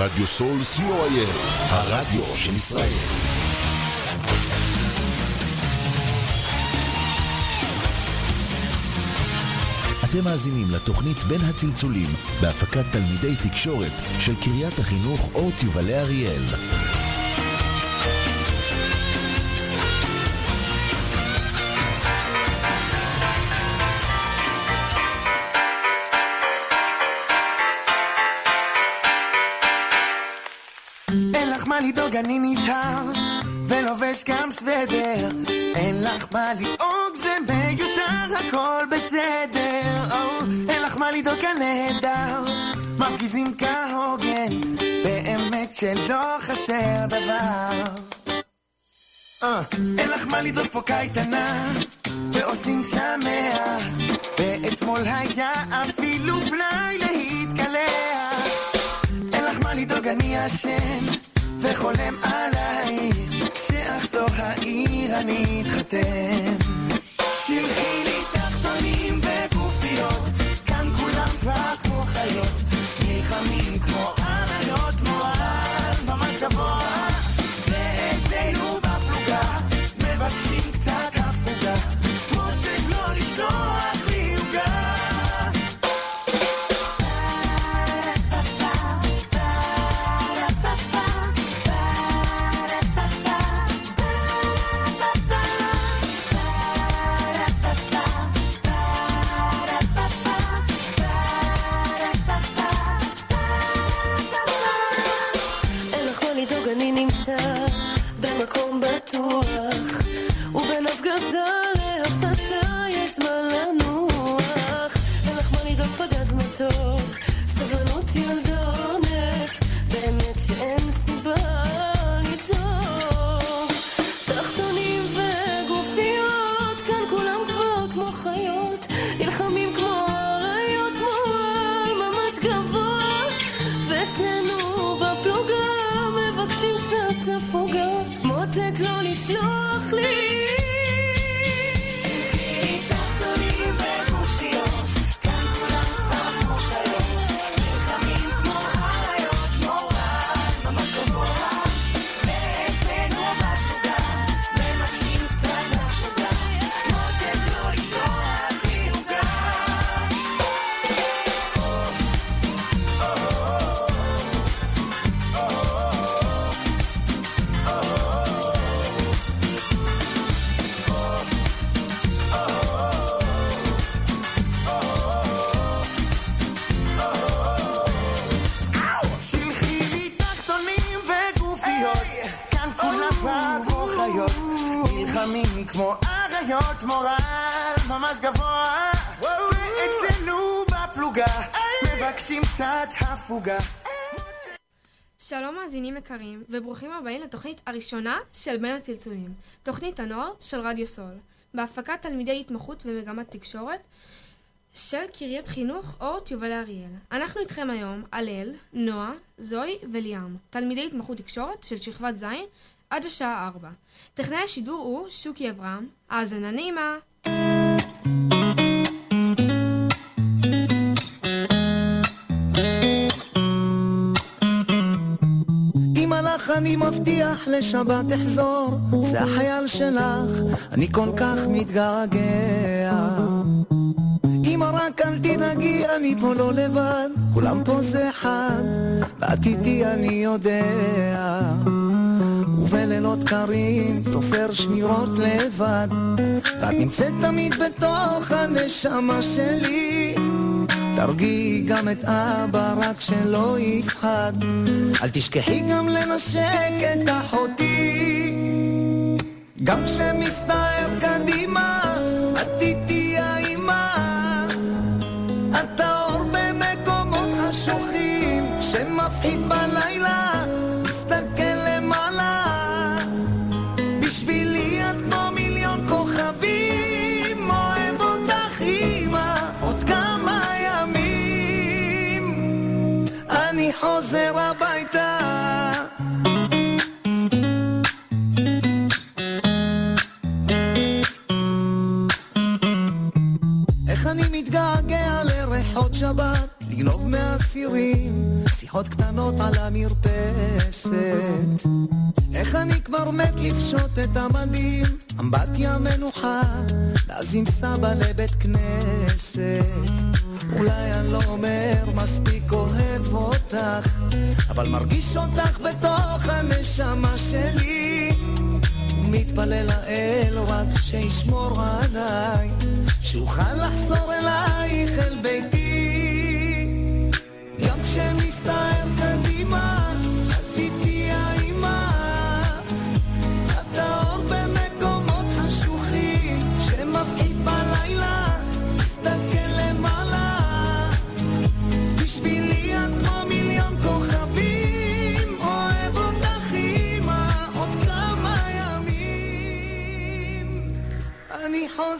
רדיו סול co.il, הרדיו של ישראל. אתם מאזינים לתוכנית בין הצלצולים בהפקת תלמידי תקשורת של קריית החינוך אורט יובלי אריאל. לדאוג, אני נזהר, ולובש גם סוודר. אין לך מה לדאוג, זה מיותר, הכל בסדר. או, אין לך מה לדאוג, הנהדר, מפגיזים כהוגן, באמת שלא חסר דבר. אה, אין לך מה לדאוג פה קייטנה, ועושים שמח, ואתמול היה אפילו פנאי להתקלח. אין לך מה לדאוג, אני ישן, וחולם עלייך, כשאחזור העיר אני אתחתן. שלחי לי תחתונים וגופיות, כאן כולם כבר כמו חיות, נלחמים יקרים, וברוכים הבאים לתוכנית הראשונה של בין הצלצולים, תוכנית הנוער של רדיו סול, בהפקת תלמידי התמחות ומגמת תקשורת של קריית חינוך אורט יובל אריאל. אנחנו איתכם היום הלל, נועה, זוהי וליאם, תלמידי התמחות תקשורת של שכבת ז' עד השעה 4. טכנאי השידור הוא שוקי אברהם, האזנה נעימה. אני מבטיח לשבת אחזור, זה החייל שלך, אני כל כך מתגעגע. אמא רק אל תדאגי, אני פה לא לבד, כולם פה זה אחד, ואת איתי אני יודע. ובלילות קרים תופר שמירות לבד, ואת נמצאת תמיד בתוך הנשמה שלי. תרגיעי גם את אבא, רק שלא יפחד. אל תשכחי גם לנשק את אחותי. גם כשמסתער קדימה, את איך אני מתגעגע לריחות שבת, לגנוב מה... האסירים, שיחות קטנות על המרפסת. איך אני כבר מת לפשוט את המדים, אמבטיה מנוחה, ואז עם סבא לבית כנסת. אולי אני לא אומר מספיק אוהב אותך, אבל מרגיש אותך בתוך הנשמה שלי. מתפלל לאל רק שישמור עליי, שאוכל לחזור אלייך אל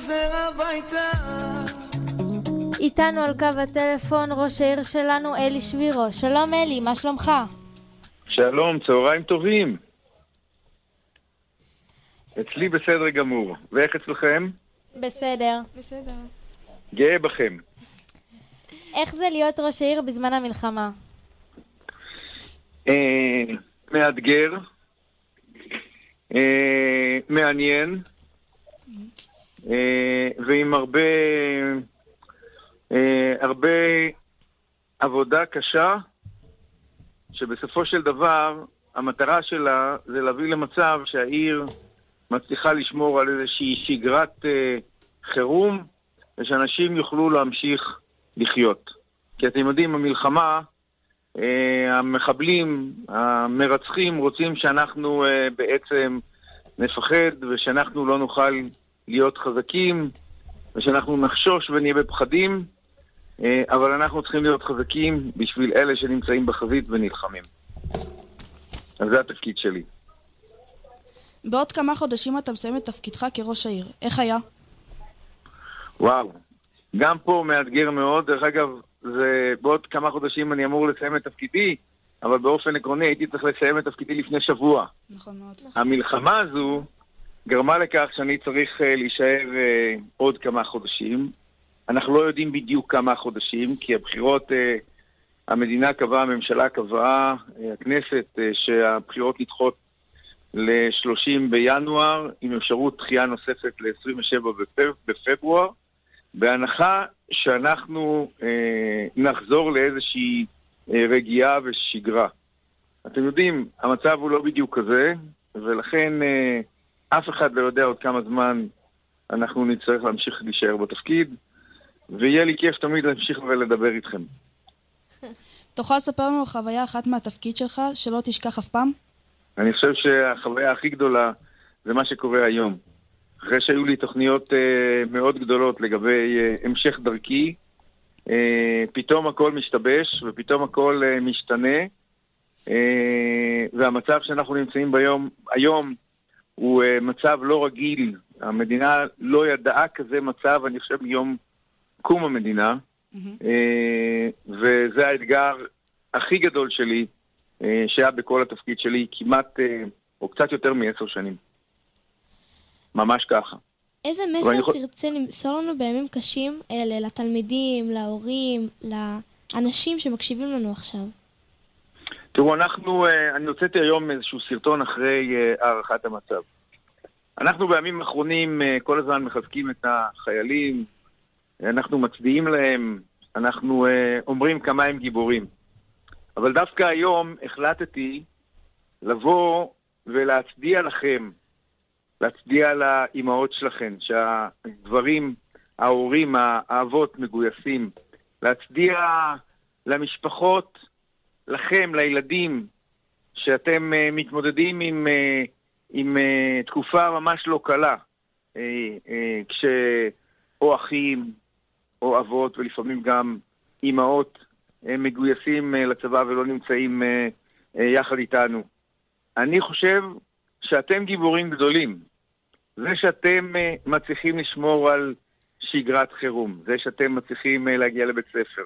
חוזר הביתה. איתנו על קו הטלפון ראש העיר שלנו אלי שבירו. שלום אלי, מה שלומך? שלום, צהריים טובים. אצלי בסדר גמור. ואיך אצלכם? בסדר. בסדר. גאה בכם. איך זה להיות ראש העיר בזמן המלחמה? אה, מאתגר, אה, מעניין, ועם הרבה, אה, הרבה עבודה קשה, שבסופו של דבר המטרה שלה זה להביא למצב שהעיר מצליחה לשמור על איזושהי שגרת אה, חירום, ושאנשים יוכלו להמשיך לחיות. כי אתם יודעים, המלחמה, אה, המחבלים, המרצחים רוצים שאנחנו אה, בעצם נפחד ושאנחנו לא נוכל להיות חזקים ושאנחנו נחשוש ונהיה בפחדים, אה, אבל אנחנו צריכים להיות חזקים בשביל אלה שנמצאים בחזית ונלחמים. אז זה התפקיד שלי. בעוד כמה חודשים אתה מסיים את תפקידך כראש העיר. איך היה? וואו, גם פה מאתגר מאוד. דרך אגב, זה בעוד כמה חודשים אני אמור לסיים את תפקידי, אבל באופן עקרוני הייתי צריך לסיים את תפקידי לפני שבוע. נכון מאוד. המלחמה הזו גרמה לכך שאני צריך אה, להישאר אה, עוד כמה חודשים. אנחנו לא יודעים בדיוק כמה חודשים, כי הבחירות, אה, המדינה קבעה, הממשלה קבעה, הכנסת, שהבחירות נדחות ל-30 בינואר, עם אפשרות דחייה נוספת ל-27 בפב, בפברואר, בהנחה שאנחנו אה, נחזור לאיזושהי אה, רגיעה ושגרה. אתם יודעים, המצב הוא לא בדיוק כזה, ולכן אה, אף אחד לא יודע עוד כמה זמן אנחנו נצטרך להמשיך להישאר בתפקיד, ויהיה לי כיף תמיד להמשיך ולדבר איתכם. תוכל לספר לנו חוויה אחת מהתפקיד שלך שלא תשכח אף פעם? אני חושב שהחוויה הכי גדולה זה מה שקורה היום. אחרי שהיו לי תוכניות אה, מאוד גדולות לגבי אה, המשך דרכי, אה, פתאום הכל משתבש ופתאום הכל אה, משתנה, אה, והמצב שאנחנו נמצאים ביום, היום הוא אה, מצב לא רגיל. המדינה לא ידעה כזה מצב, אני חושב, מיום קום המדינה, אה, וזה האתגר הכי גדול שלי, אה, שהיה בכל התפקיד שלי, כמעט, או קצת יותר מעשר שנים. ממש ככה. איזה מסר יכול- תרצה למסור לנו בימים קשים אלה, לתלמידים, להורים, לאנשים שמקשיבים לנו עכשיו? תראו, אנחנו, אה, אני הוצאתי היום איזשהו סרטון אחרי אה, הערכת המצב. אנחנו בימים האחרונים אה, כל הזמן מחזקים את החיילים, אנחנו מצדיעים להם, אנחנו אומרים כמה הם גיבורים. אבל דווקא היום החלטתי לבוא ולהצדיע לכם, להצדיע לאימהות שלכם, שהגברים, ההורים, האבות מגויסים, להצדיע למשפחות, לכם, לילדים, שאתם uh, מתמודדים עם, uh, עם uh, תקופה ממש לא קלה, uh, uh, כשאו אחים או אבות ולפעמים גם אימהות uh, מגויסים uh, לצבא ולא נמצאים uh, uh, יחד איתנו. אני חושב שאתם גיבורים גדולים. זה שאתם uh, מצליחים לשמור על שגרת חירום, זה שאתם מצליחים uh, להגיע לבית ספר,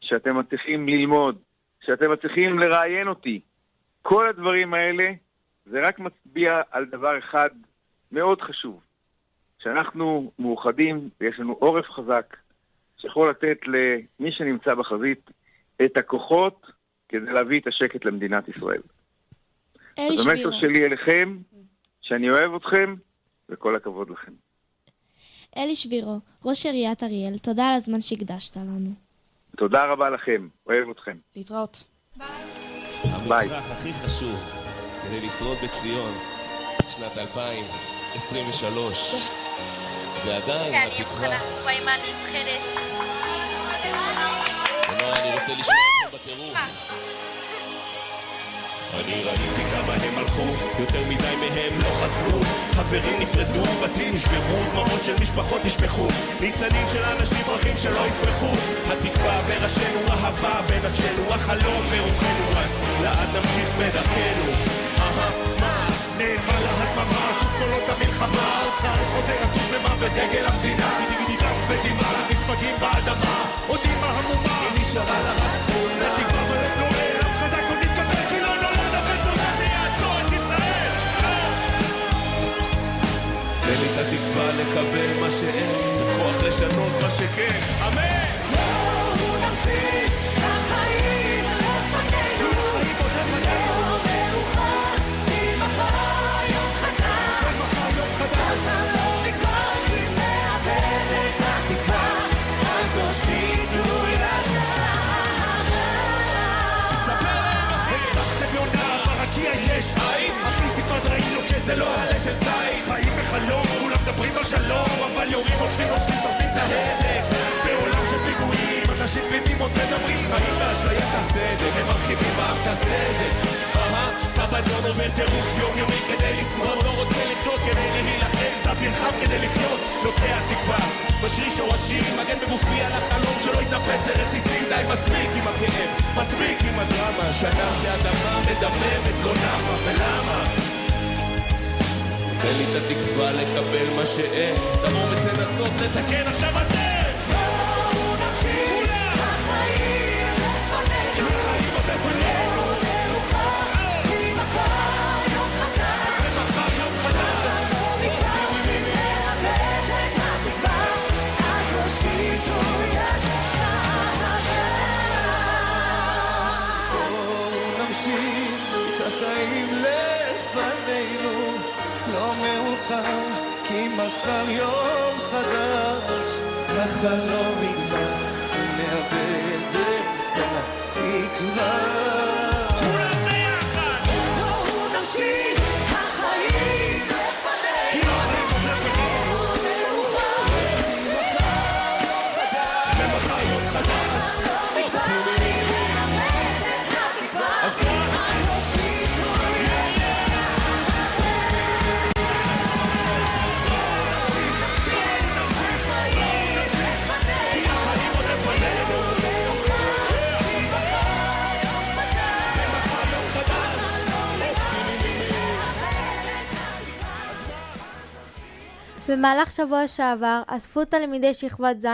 שאתם מצליחים ללמוד, שאתם מצליחים לראיין אותי. כל הדברים האלה, זה רק מצביע על דבר אחד מאוד חשוב, שאנחנו מאוחדים ויש לנו עורף חזק, שיכול לתת למי שנמצא בחזית את הכוחות כדי להביא את השקט למדינת ישראל. אז שבירו. המסר שלי אליכם, שאני אוהב אתכם, וכל הכבוד לכם. אלי שבירו, ראש עיריית אריאל, תודה על הזמן שהקדשת לנו. תודה רבה לכם, אוהב אתכם. להתראות. ביי. המצרך הכי חשוב כדי לשרוד בציון, שנת 2023. זה עדיין התקווה. ונועה, אני רוצה לשמוע אתכם בטירוף. אני ראיתי כמה הם הלכו, יותר מדי מהם לא חזרו. חברים נפרדו, בתים נשברו, דמעות של משפחות נשפכו. ניצנים של אנשים פרחים שלא יפרחו. התקווה בראשינו, אהבה בנפשנו, החלום ברוחנו אז לאן נמשיך בדרכנו? אהה, מה? נאמן להדממה, שוב קולות המלחמה. חייל חוזר עטוף במוות דגל המדינה. ודמעה, נספגים באדמה. עוד אימא המומה. נשארה לה רק תמונה במהלך שבוע שעבר אספו תלמידי שכבת ז'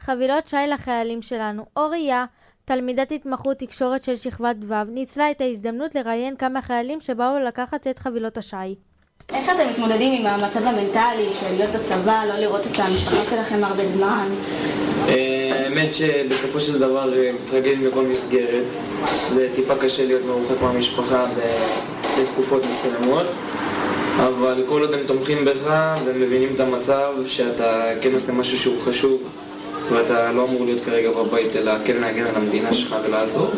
חבילות שי לחיילים שלנו. אוריה, תלמידת התמחות תקשורת של שכבת ו', ניצלה את ההזדמנות לראיין כמה חיילים שבאו לקחת את חבילות השי. איך אתם מתמודדים עם המצב המנטלי של להיות בצבא, לא לראות את המשפחה שלכם הרבה זמן? אה, האמת שבסופו של דבר אה, מתרגלים לכל מסגרת. זה טיפה קשה להיות מרוחק מהמשפחה בתקופות מסוימות, אבל כל עוד הם תומכים בך ומבינים את המצב שאתה כן עושה משהו שהוא חשוב ואתה לא אמור להיות כרגע בבית אלא כן להגן על המדינה שלך ולעזור.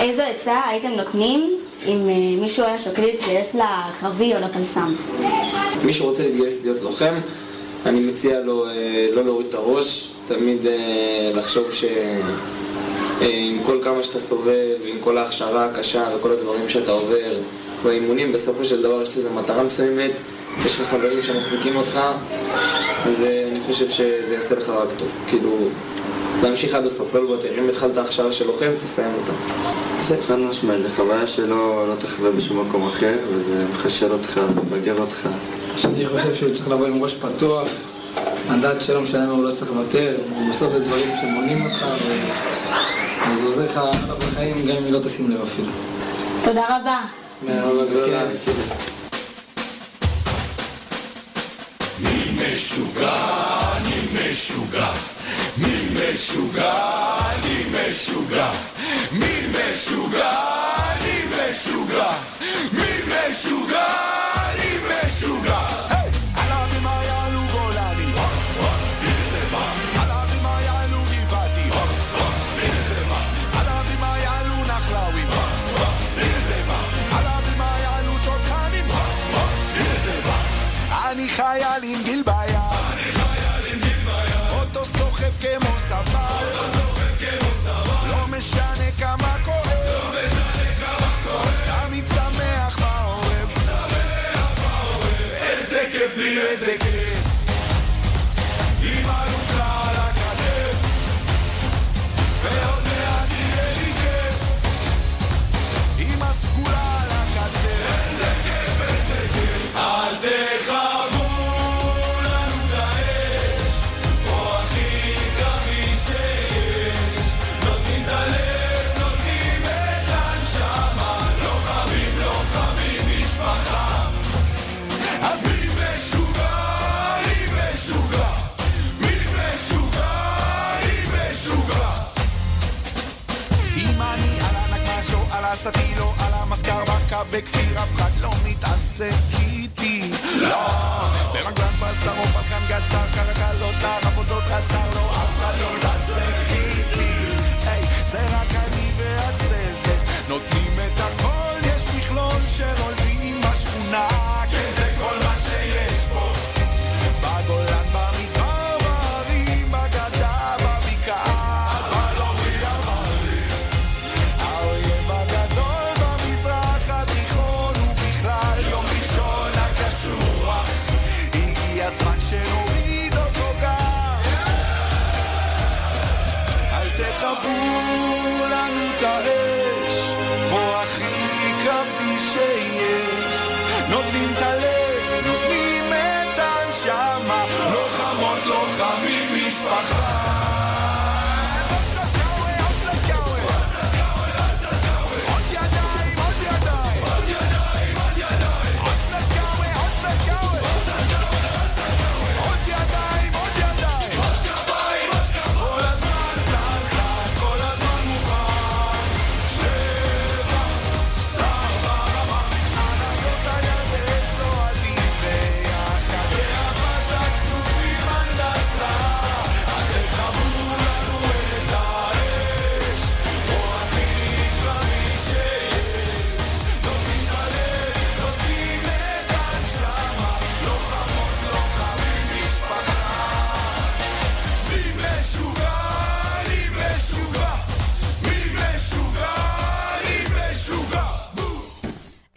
איזו עצה הייתם נותנים אם אה, מישהו היה שוקל להתגייס לקרבי או לפלס"ם? מי שרוצה להתגייס להיות לוחם, אני מציע לו אה, לא להוריד את הראש, תמיד אה, לחשוב שעם כל כמה שאתה סובל, ועם כל ההכשרה הקשה וכל הדברים שאתה עובר, והאימונים, בסופו של דבר יש לזה מטרה מסוימת, יש לך חברים שמחזיקים אותך, ואני חושב שזה יעשה לך רק טוב. כאילו, להמשיך עד הסוף, לא לוותר. אם התחלת הכשרה של לוחם, תסיים אותה. זה חד משמעית, זה חוויה שלא לא תחווה בשום מקום אחר, וזה מחשל אותך, מבגר אותך. אני חושב שהוא צריך לבוא עם ראש פתוח, לדעת שלא משנה מה הוא לא צריך לוותר, בסוף זה דברים שמונעים אותך, וזה עוזר לך בחיים גם אם לא תשים לב אפילו. תודה רבה. כן. אני משוגע, אני משוגע. מי משוגע? אני משוגע. מי משוגע? אני משוגע. מי משוגע? כמו סבל. אוטו סוחב כמו סבל. לא משנה כמה בקה בכפיר, אף אחד לא מתעסק איתי. לא, ברגלן בשר או בלחן גצר, קרקלות, עבודות חסר, לא, אף אחד לא מתעסק איתי. היי, זה רק אני והצוות, נותנים את הכל, יש מכלול של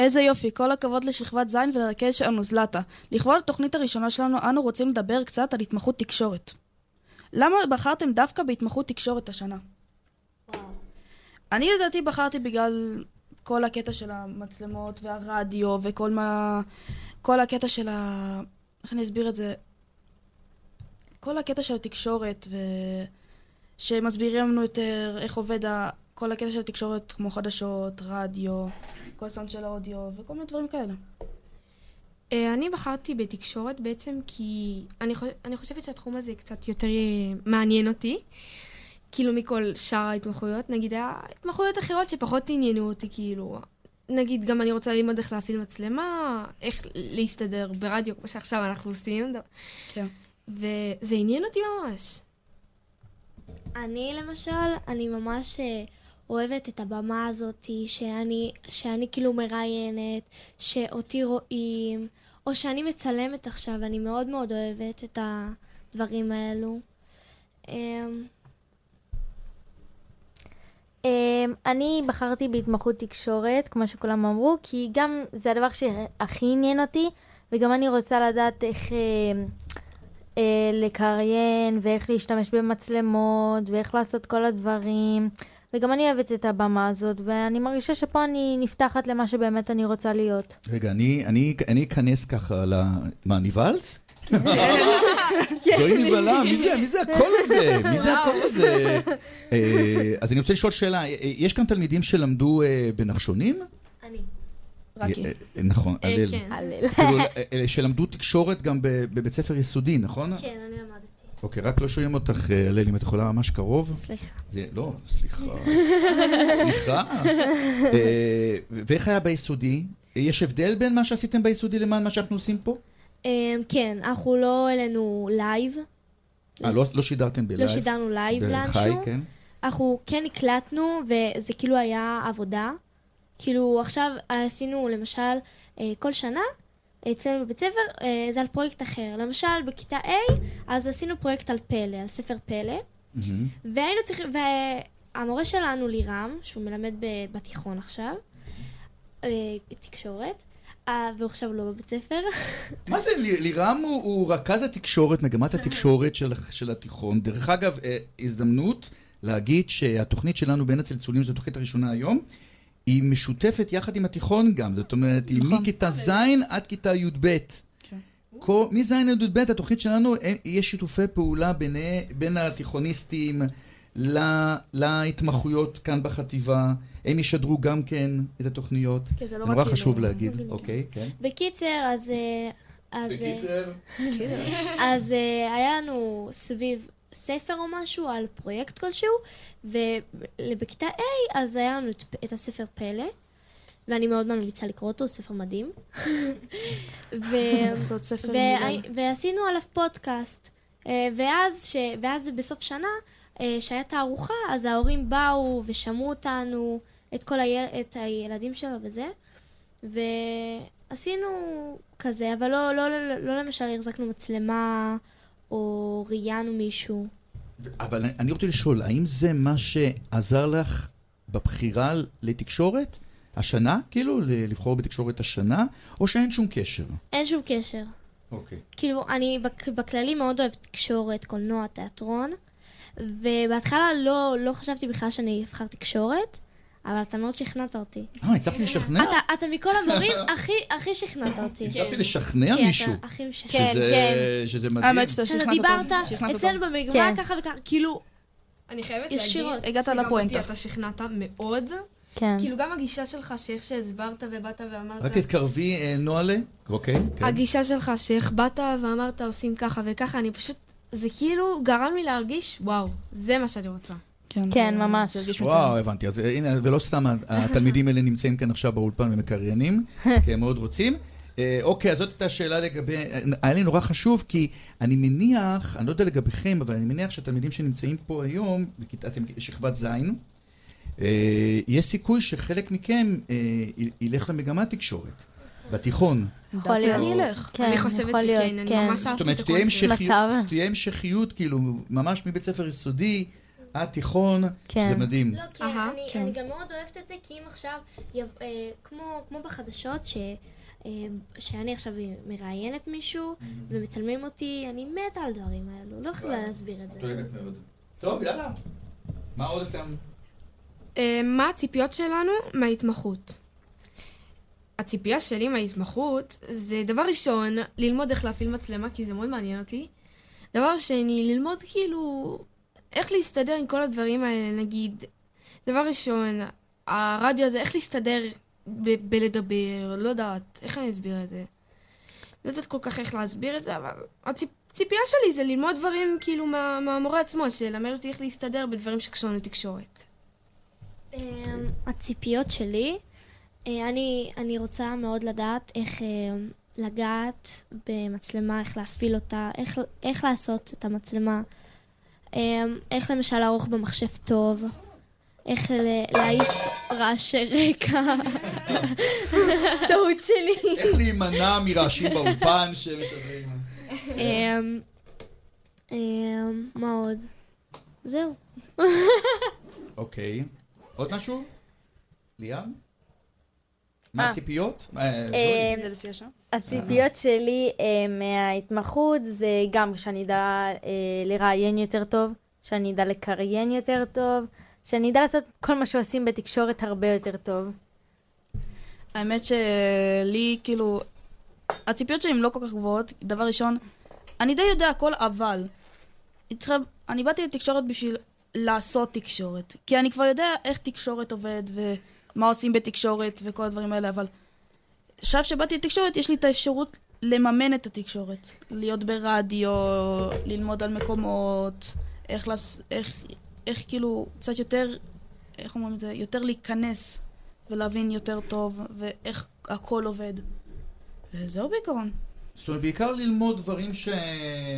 איזה יופי, כל הכבוד לשכבת ז' ולרכז שלנו זלטה. לכבוד התוכנית הראשונה שלנו, אנו רוצים לדבר קצת על התמחות תקשורת. למה בחרתם דווקא בהתמחות תקשורת השנה? אני לדעתי בחרתי בגלל כל הקטע של המצלמות והרדיו וכל מה... כל הקטע של ה... איך אני אסביר את זה? כל הקטע של התקשורת ו... שמסבירים לנו יותר איך עובד ה... כל הקטע של התקשורת כמו חדשות, רדיו, כל הסאונד של האודיו וכל מיני דברים כאלה. אה, אני בחרתי בתקשורת בעצם כי אני, חוש... אני חושבת שהתחום הזה קצת יותר אה, מעניין אותי. כאילו מכל שאר ההתמחויות, נגיד היה התמחויות אחרות שפחות עניינו אותי, כאילו, נגיד גם אני רוצה ללמוד איך להפעיל מצלמה, איך להסתדר ברדיו, כמו שעכשיו אנחנו עושים, כן. וזה עניין אותי ממש. אני למשל, אני ממש אה, אוהבת את הבמה הזאת, שאני, שאני כאילו מראיינת, שאותי רואים, או שאני מצלמת עכשיו, אני מאוד מאוד אוהבת את הדברים האלו. אמ, אני בחרתי בהתמחות תקשורת, כמו שכולם אמרו, כי גם זה הדבר שהכי עניין אותי, וגם אני רוצה לדעת איך אה, אה, לקריין, ואיך להשתמש במצלמות, ואיך לעשות כל הדברים, וגם אני אוהבת את הבמה הזאת, ואני מרגישה שפה אני נפתחת למה שבאמת אני רוצה להיות. רגע, אני, אני, אני אכנס ככה ל... מה, נבהלת? זוהי נבהלה, מי זה, מי זה הקול הזה? מי זה הקול הזה? אה, אז אני רוצה לשאול שאלה, אה, יש כאן תלמידים שלמדו אה, בנחשונים? אני. נכון, הלל. כן. כאילו, שלמדו תקשורת גם ב- בבית ספר יסודי, נכון? כן, אני. אוקיי, רק לא שומעים אותך, אה, הלל, אם את יכולה ממש קרוב. סליחה. זה, לא, סליחה. סליחה. אה, ואיך היה ביסודי? יש הבדל בין מה שעשיתם ביסודי למה שאנחנו עושים פה? אמ, כן, אנחנו לא העלינו live. אה, לא לא שידרתם ב live? לא שידרנו live לאנשהו. כן. אנחנו כן הקלטנו, וזה כאילו היה עבודה. כאילו, עכשיו עשינו, למשל, אה, כל שנה, אצלנו בבית ספר, אה, זה על פרויקט אחר. למשל, בכיתה A, אז עשינו פרויקט על פלא, על ספר פלא. והיינו צריכים, והמורה שלנו, לירם, שהוא מלמד בתיכון עכשיו, אה, תקשורת, אה, והוא עכשיו לא בבית ספר. מה זה, לירם הוא, הוא רכז התקשורת, מגמת התקשורת של, של התיכון. דרך אגב, הזדמנות להגיד שהתוכנית שלנו בין הצלצולים, זו התוכנית הראשונה היום, היא משותפת יחד עם התיכון גם. זאת אומרת, היא מכיתה ז' עד כיתה י"ב. כל- מז' עד י"ב התוכנית שלנו, יש שיתופי פעולה בין, בין התיכוניסטים ל- להתמחויות כאן בחטיבה. הם ישדרו גם כן את התוכניות. כן, זה לא נורא רק חשוב להגיד, כן. אוקיי, כן. בקיצר, אז... אה, אז, אה, בקיצר. אז אה, היה לנו סביב ספר או משהו על פרויקט כלשהו, ובכיתה A אז היה לנו את, את הספר פלא, ואני מאוד ממליצה לקרוא אותו, ספר מדהים. ו... ספר ו... מילל. ועשינו עליו פודקאסט. אה, ואז, ש... ואז בסוף שנה, אה, שהיה תערוכה, אז ההורים באו ושמעו אותנו, את כל היל... את הילדים שלו וזה, ועשינו כזה, אבל לא, לא, לא, לא למשל החזקנו מצלמה, או ראיינו מישהו. אבל אני- רוצה לשאול, האם זה מה שעזר לך בבחירה לתקשורת? השנה, כאילו, לבחור בתקשורת השנה, או שאין שום קשר? אין שום קשר. אוקיי. כאילו, אני בק- בכללי מאוד אוהבת תקשורת, קולנוע, תיאטרון, ובהתחלה לא, לא חשבתי בכלל שאני אבחר תקשורת, אבל אתה מאוד שכנעת אותי. אה, הצלחתי לשכנע? אתה, אתה מכל המורים הכי, הכי שכנעת אותי. הצלחתי לשכנע כן, מישהו. אתה הכי משכנע. שזה- שזה מדהים. האמת שאתה אתה שכנעת דיברת אותו. שכנעת אותו. אצלנו במגמה כן. ככה וככה, כאילו, אני חייבת. להגיד, הגעת לפואנטה. אותי אתה שכנעת מאוד. כן. כאילו גם הגישה שלך, שאיך שהסברת ובאת ואמרת... רק תתקרבי, אה, נוהלה. אוקיי, כן. הגישה שלך, שאיך באת ואמרת עושים ככה וככה, אני פשוט... זה כאילו גרם לי להרגיש, וואו, זה מה שאני רוצה. כן, ממש. וואו, הבנתי. אז אה, הנה, ולא סתם התלמידים האלה נמצאים כאן עכשיו באולפן ומקריינים, כי הם מאוד רוצים. אה, אוקיי, אז זאת הייתה השאלה לגבי... אה, היה לי נורא חשוב, כי אני מניח, אני לא יודע לגביכם, אבל אני מניח שהתלמידים שנמצאים פה היום, בכיתה, אתם שכבת ז', יש סיכוי שחלק מכם ילך למגמת תקשורת, בתיכון. יכול להיות. אני אלך. כן, אני חושבת שכן, אני כן. ממש זאת אהבתי אומרת, את הקונספט. המשכיות, שתהיה המשכיות, כאילו, ממש מבית ספר יסודי עד תיכון, כן. שזה מדהים. לא, כי אהה, אני, כן. אני גם מאוד אוהבת את זה, כי אם עכשיו, יב, אה, כמו, כמו בחדשות, ש, אה, שאני עכשיו מראיינת מישהו, ומצלמים אותי, אני מתה על הדברים האלו, לא יכולה להסביר את זה. טוב, יאללה. מה עוד אתם... אה, מה הציפיות שלנו מההתמחות? הציפייה שלי מההתמחות זה דבר ראשון, ללמוד איך להפעיל מצלמה, כי זה מאוד מעניין אותי. דבר שני, ללמוד כאילו איך להסתדר עם כל הדברים האלה, נגיד, דבר ראשון, הרדיו הזה, איך להסתדר ב- בלדבר, לא יודעת, איך אני אסביר את זה? לא יודעת כל כך איך להסביר את זה, אבל הציפייה שלי זה ללמוד דברים כאילו מה, מהמורה עצמו, שילמד אותי איך להסתדר בדברים שקשורים לתקשורת. אמ, הציפיות שלי, אה, אני, אני רוצה מאוד לדעת איך אמ, לגעת במצלמה, איך להפעיל אותה, איך, איך לעשות את המצלמה, איך למשל לערוך במחשב טוב, איך להעיף רעשי רקע. טעות שלי. איך להימנע מרעשים באולפן שמשדרים. אמ, אמ, מה עוד? זהו. אוקיי. עוד משהו? ליאם? מה אה. הציפיות? אה. זה לפי השעה? הציפיות שלי אה, מההתמחות זה גם שאני אדע אה, לראיין יותר טוב, שאני אדע לקריין יותר טוב, שאני אדע לעשות כל מה שעושים בתקשורת הרבה יותר טוב. האמת שלי, כאילו, הציפיות שלי הן לא כל כך גבוהות. דבר ראשון, אני די יודע הכל, אבל איתכם, אני באתי לתקשורת בשביל לעשות תקשורת. כי אני כבר יודע איך תקשורת עובד, ומה עושים בתקשורת, וכל הדברים האלה, אבל עכשיו שבאתי לתקשורת, יש לי את האפשרות לממן את התקשורת. להיות ברדיו, ללמוד על מקומות, איך, לס... איך, איך כאילו קצת יותר, איך אומרים את זה? יותר להיכנס ולהבין יותר טוב, ואיך הכל עובד. וזהו בעיקרון. זאת אומרת, בעיקר ללמוד דברים ש...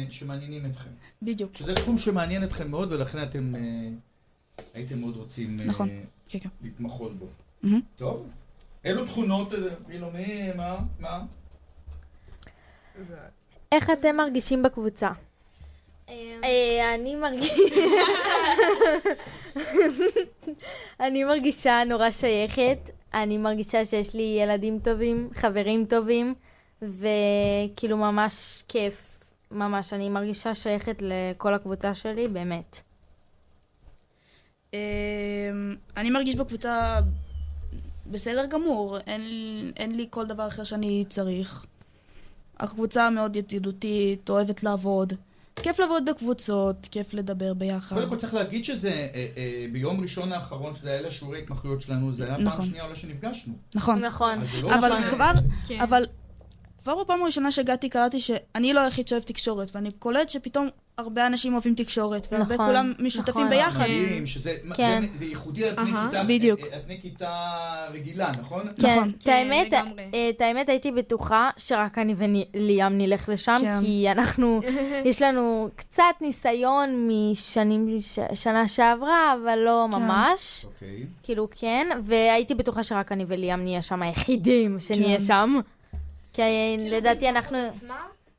שמעניינים אתכם. בדיוק. שזה תחום שמעניין אתכם מאוד, ולכן אתם אה, הייתם מאוד רוצים אה, נכון, כן, כן. להתמחות בו. מהמם. טוב. אילו תכונות, כאילו, מי, מה, מה? איך אתם מרגישים בקבוצה? אה, אני מרגישה... אני מרגישה נורא שייכת. אני מרגישה שיש לי ילדים טובים, חברים טובים, וכאילו ממש כיף. ממש, אני מרגישה שייכת לכל הקבוצה שלי, באמת. אמ, אני מרגיש בקבוצה בסדר גמור, אין, אין לי כל דבר אחר שאני צריך. הקבוצה מאוד ידידותית, אוהבת לעבוד. כיף לעבוד בקבוצות, כיף לדבר ביחד. קודם כל צריך להגיד שזה, אה, אה, ביום ראשון האחרון שזה היה לשיעורי התמחויות שלנו, זה היה פעם נכון. שנייה אולי שנפגשנו. נכון. נכון. לא אבל. כבר, כן. אבל כבר בפעם הראשונה שהגעתי קלטתי שאני לא היחיד שאוהב תקשורת, ואני קולט שפתאום הרבה אנשים אוהבים תקשורת, והרבה נכון, כולם משותפים נכון. ביחד. מדהים, שזה כן. זה- זה ייחודי על פני אהה. כיתה- בדיוק. על פני כיתה רגילה, נכון? כן, את האמת, אה, את האמת הייתי בטוחה שרק אני וליאם נלך לשם, כן. כי אנחנו, יש לנו קצת ניסיון משנים, ש- שנה שעברה, אבל לא כן. ממש. אוקיי. כאילו כן, והייתי בטוחה שרק אני וליאם נהיה שם היחידים שנהיה כן. שם. כי לדעתי אנחנו...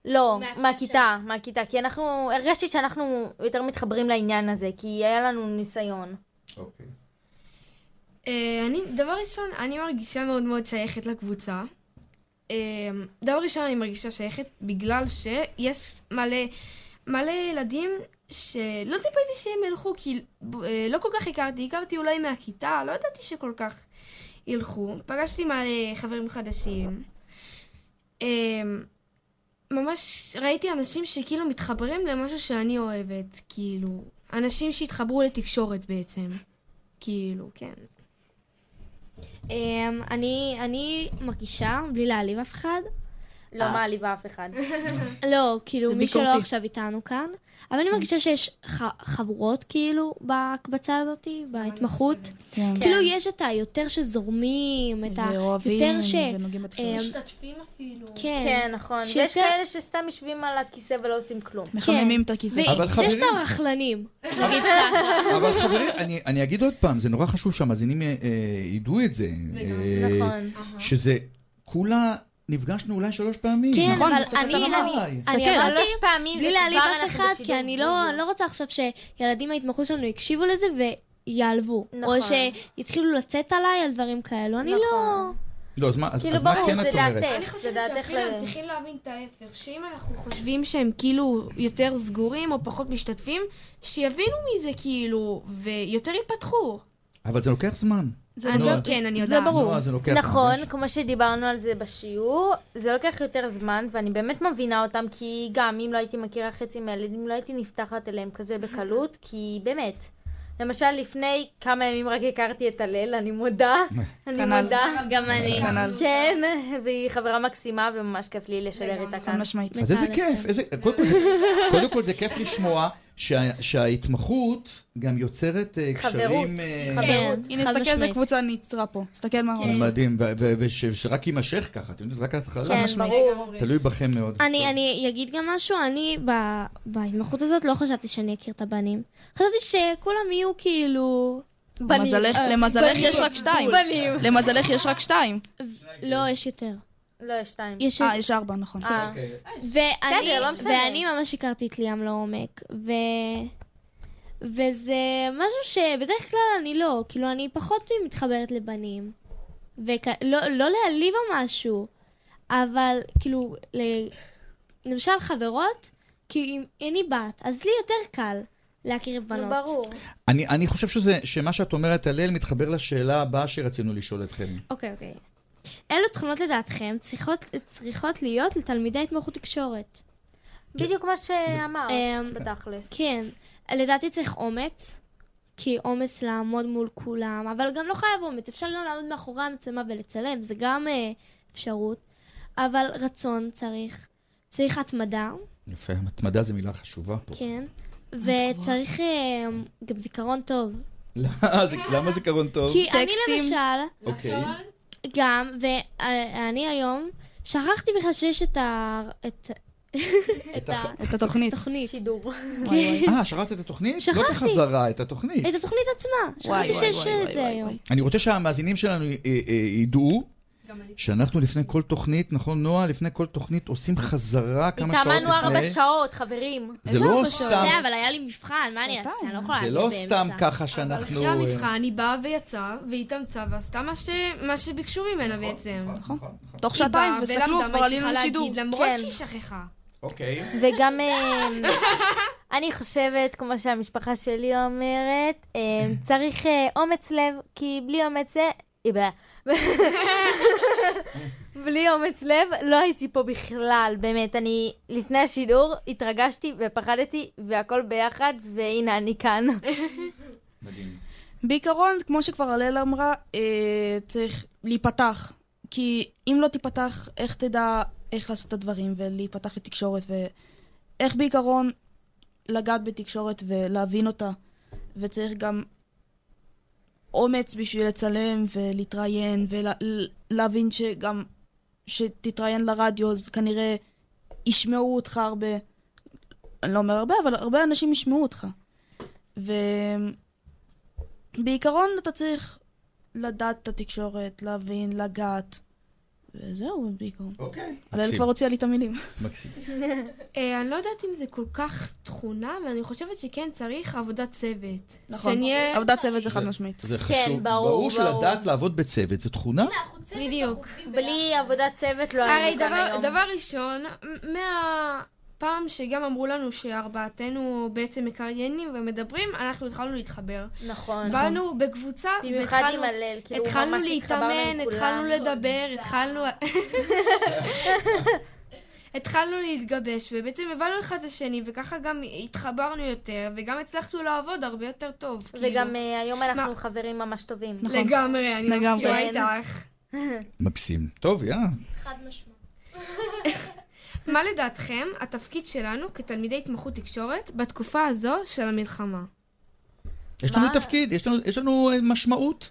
לא, מהכיתה, מהכיתה, כי אנחנו, הרגשתי שאנחנו יותר מתחברים לעניין הזה, כי היה לנו ניסיון. אוקיי. אה, אני, דבר ראשון, אני מרגישה מאוד מאוד שייכת לקבוצה. אה, דבר ראשון, אני מרגישה שייכת בגלל שיש מלא, מלא ילדים שלא ציפיתי שהם ילכו, כי אה, לא כל כך הכרתי, הכרתי אולי מהכיתה, לא ידעתי שכל כך ילכו. פגשתי מלא חברים חדשים. אה, ממש ראיתי אנשים שכאילו מתחברים למשהו שאני אוהבת, כאילו, אנשים שהתחברו לתקשורת בעצם. כאילו, כן. אמ, אני, אני מרגישה, בלי להעליב אף אחד, לא אה. מעליבה אף אחד. לא, כאילו זה מי שלא. עכשיו איתנו כאן, אבל אני מרגישה שיש חבורות כאילו בהקבצה הזאת, בהתמחות. כן. כאילו יש את היותר שזורמים, את היותר ש... אמ, משתתפים אפילו. כן. כן, נכון. ויש כאלה שסתם יושבים על הכיסא ולא עושים כלום. מחממים את הכיסא. ויש את הרכלנים, נגיד ככה. אבל חברים, אני, אני אגיד עוד פעם, זה נורא חשוב שהמאזינים אה, אה, ידעו את זה. אה, נכון. שזה, כולה נפגשנו אולי שלוש פעמים. כן, נכון, אבל אני. אני. אני שלוש פעמים בלי להעליב אף אחד, כי אני לא, אני לא רוצה עכשיו שילדים מההתמחות שלנו יקשיבו לזה ויעלבו. נכון. או שיתחילו לצאת עליי על דברים כאלו, אני לא... לא, אז מה, אז, כאילו, אז מה כן את אומרת? אני חושבת שאפילו הם צריכים להבין את ההפך, שאם אנחנו חושבים שהם כאילו יותר סגורים או פחות משתתפים, שיבינו מזה כאילו, ויותר ייפתחו. אבל זה לוקח זמן. אני נועה, לא, כן, אני יודעת. נועה, זה לוקח זמן. נכון, זה- כמו שדיברנו על זה בשיעור, זה לוקח יותר זמן, ואני באמת מבינה אותם, כי גם אם לא הייתי מכירה חצי מהילדים, לא הייתי נפתחת אליהם כזה בקלות, כי באמת. למשל, לפני כמה ימים רק הכרתי את הלל, אני מודה. אני כנ"ל. מודה. גם אני. כנ"ל. כן, והיא חברה מקסימה, וממש כיף לי לשדר איתה חד כאן. משמעית. אז איזה כיף, זה- קודם כל זה כיף לשמוע שה- שההתמחות גם יוצרת אה, חברות, קשרים... אה, חברות. הנה, חד תסתכל איזה משמעית. קבוצה ניצרה פה. תסתכל מה רואים. מדהים, ו- ו- וש- ושרק יימשך ככה, אתם יודעים, זה רק ההתחלה. כן, ברור. תלוי בכם מאוד. אני, אני אגיד גם משהו, אני ב- בהתמחות הזאת לא חשבתי שאני אכיר את הבנים. חשבתי שכולם יהיו כאילו... למזלך- אה, למזלך בנים. יש רק שתיים. בנים. למזלך יש רק שתיים. לא, יש יותר. לא, יש שתיים. יש אה, יש ארבע, נכון. אה. ואני, בסדר, לא משנה. ואני ממש הכרתי את ליאם לעומק, ו... וזה משהו שבדרך כלל אני לא, כאילו אני פחות מתחברת לבנים. וכ... לא, לא להעליב או משהו, אבל כאילו, ל... למשל חברות, כי אם אני בת, אז לי יותר קל להכיר בנות. ברור. אני, אני חושב שזה, שמה שאת אומרת, הלל, מתחבר לשאלה הבאה שרצינו לשאול אתכם. אוקיי, אוקיי. אילו תכונות לדעתכם צריכות, צריכות להיות לתלמידי התמחות תקשורת? בדיוק כמו שאמרת, אמ, בתכלס. כן, לדעתי צריך אומץ, כי אומץ לעמוד מול כולם, אבל גם לא חייב אומץ, אפשר גם לעמוד מאחורי המצלמה ולצלם, זה גם אה, אפשרות. אבל רצון צריך. צריך התמדה, יפה, התמדה זו מילה חשובה פה. כן. וצריך אה, גם זיכרון טוב. למה זה- למה זיכרון טוב? כי אני למשל, אוקיי. גם, ואני היום, שכחתי בכלל שיש את ה... את... את. את התוכנית. תוכנית. שידור. כן. אה, שכחת את התוכנית? לא את שכחתי. החזרה, את התוכנית. את התוכנית עצמה. שכחתי שיש את זה היום. אני רוצה שהמאזינים שלנו ידעו שאנחנו לפני כל תוכנית, נכון נועה? לפני כל תוכנית עושים חזרה כמה שעות לפני. התאמנו ארבע שעות, חברים. זה לא סתם, זה, אבל היה לי מבחן, מה אני אעשה? אני לא יכולה זה להגיד לא באמצע. סתם ככה אבל שאנחנו... אחרי אה, המבחן היא באה ויצאה, והתאמצה, ועשתה מה ש- מה שביקשו ממנה בעצם. תוך היא שעתיים, באה וסתכלו, ולמדה כבר עלינו לשידור. למרות כן. שהיא שכחה. אוקיי. וגם אה, אני חושבת, כמו שהמשפחה שלי אומרת, אה, צריך אומץ לב, כי בלי אומץ לב... היא בעיה. בלי אומץ לב, לא הייתי פה בכלל, באמת. אני, לפני השידור, התרגשתי ופחדתי, והכל ביחד, והנה אני כאן. בעיקרון, כמו שכבר הלל אמרה, אה, צריך להיפתח. כי אם לא תיפתח, איך תדע איך לעשות את הדברים ולהיפתח לתקשורת, ואיך בעיקרון לגעת בתקשורת ולהבין אותה. וצריך גם אומץ בשביל לצלם ולהתראיין, ולהבין שגם שתתראיין לרדיו, אז כנראה ישמעו אותך הרבה. אני לא אומר הרבה, אבל הרבה אנשים ישמעו אותך. ו... בעיקרון אתה צריך לדעת את התקשורת, להבין, לגעת, וזהו בעיקרון. אוקיי. הלל מקסים. כבר הוציאה לי את המילים. מקסים. אה, אני לא יודעת אם זה כל כך תכונה, אבל אני חושבת שכן צריך עבודת צוות. נכון. עבודת צוות זה חד משמעית. זה כן, חשוב. ברור, ברור ברור. שלדעת לעבוד בצוות זה תכונה. בדיוק. בלי עבודת צוות לא הרי היינו כאן היום. דבר ראשון, מ- מהפעם שגם אמרו לנו שארבעתנו בעצם מקריינים ומדברים, אנחנו התחלנו להתחבר. נכון. באנו בקבוצה, במיוחד והתחלנו עם הלל, כאילו, התחלנו להתאמן, עם התחלנו. לדבר, התחלנו... התחלנו להתגבש, ובעצם הבנו אחד את השני, וככה גם התחברנו יותר, וגם הצלחנו לעבוד הרבה יותר טוב. וגם כאילו. אה, היום אנחנו חברים ממש טובים. לגמרי, אני. מסכימה. איתך. מקסים. טוב, יא. חד משמעית. מה לדעתכם התפקיד שלנו כתלמידי התמחות תקשורת בתקופה הזו של המלחמה? יש לנו תפקיד, יש לנו- יש לנו אה, משמעות.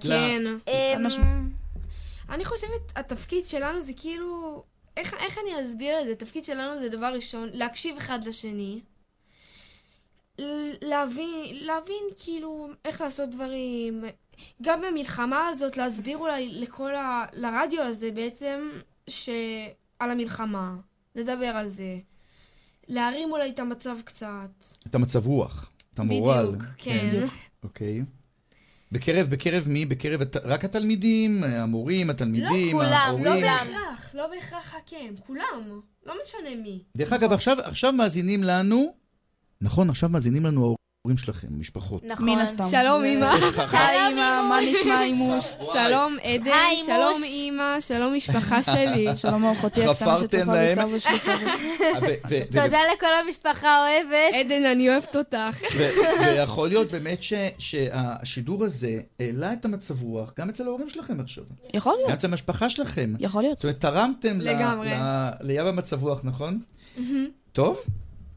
כן. אמ, אני חושבת, התפקיד שלנו זה כאילו... איך, איך אני אסביר את זה? התפקיד שלנו זה דבר ראשון, להקשיב אחד לשני. להבין, להבין כאילו איך לעשות דברים. גם במלחמה הזאת, להסביר אולי לכל ה... לרדיו הזה בעצם, שעל המלחמה. לדבר על זה. להרים אולי את המצב קצת. את המצב רוח, את המורל. בדיוק, כן. אוקיי. בקרב, בקרב מי? בקרב הת- רק התלמידים, המורים, התלמידים, לא ההורים? בהכרח, לא בהכרח הקם, כולם. לא משנה מי. דרך אגב, עכשיו, עכשיו מאזינים לנו, נכון, עכשיו מאזינים לנו ההורים שלכם, משפחות. נכון. מן הסתם. שלום לך- היי אמא, מה נשמע אימוש? שלום עדן, שלום. אמא, שלום משפחה שלי. שלום אחותי הקטנה חפרתם שצופה להם? בסבא של סבא. ו- ו- ו- תודה לכל המשפחה האוהבת. עדן, אני אוהבת אותך. ויכול להיות באמת שהשידור הזה העלה את המצב רוח גם אצל ההורים שלכם עכשיו. יכול גם להיות, אצל המשפחה שלכם. יכול להיות. זאת אומרת, תרמתם ל- לגמרי. ל- ליב המצב רוח, נכון? טוב,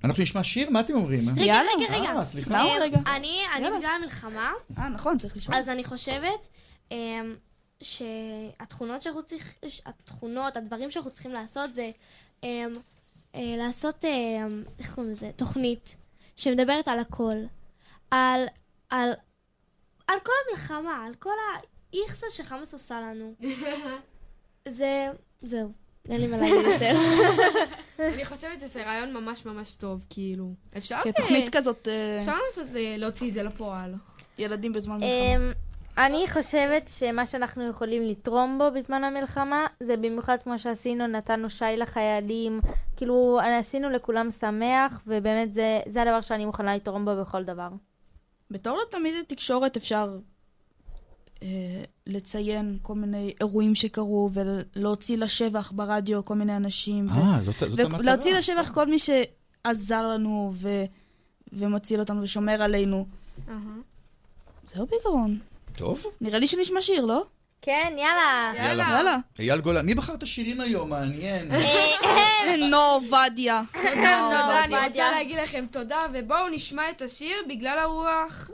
אנחנו נשמע שיר, מה אתם אומרים? רגע, יאללה. רגע, רגע. אה, סליחה. למה אה, רגע? אני, אני. בגלל המלחמה, אה, נכון, צריך לשאול. אז אני חושבת אמ, שהתכונות שאנחנו צריכים, התכונות, הדברים שאנחנו צריכים לעשות זה אמ, אה, לעשות, אמ, איך קוראים לזה? תוכנית שמדברת על הכל. על, על, על כל המלחמה, על כל האיכסה שחמאס עושה לנו. זה, זהו. אין לי מה להגיד יותר. אני חושבת שזה רעיון ממש ממש טוב, כאילו. אפשר כי אה, תוכנית כזאת, אה, אפשר לנסות ל- להוציא את זה לפועל. ילדים בזמן מלחמה. אמ, אני חושבת שמה שאנחנו יכולים לתרום בו בזמן המלחמה, זה במיוחד כמו שעשינו, נתנו שי לחיילים, כאילו עשינו לכולם שמח, ובאמת זה, זה הדבר שאני מוכנה לתרום בו בכל דבר. בתור לתלמידי תקשורת אפשר אה, לציין כל מיני אירועים שקרו ולהוציא לשבח ברדיו כל מיני אנשים. ו- אה, זאת זאת המטרה. ולהוציא לשבח כל מי שעזר לנו ו... ומציל אותנו ושומר עלינו. זהו בעיקרון. טוב, נראה לי שנשמע שיר, לא? כן, יאללה. יאללה. אייל גולן, מי בחר את השירים היום? מעניין. נור עובדיה. תודה, תודה, אני רוצה להגיד לכם תודה, ובואו נשמע את השיר בגלל הרוח.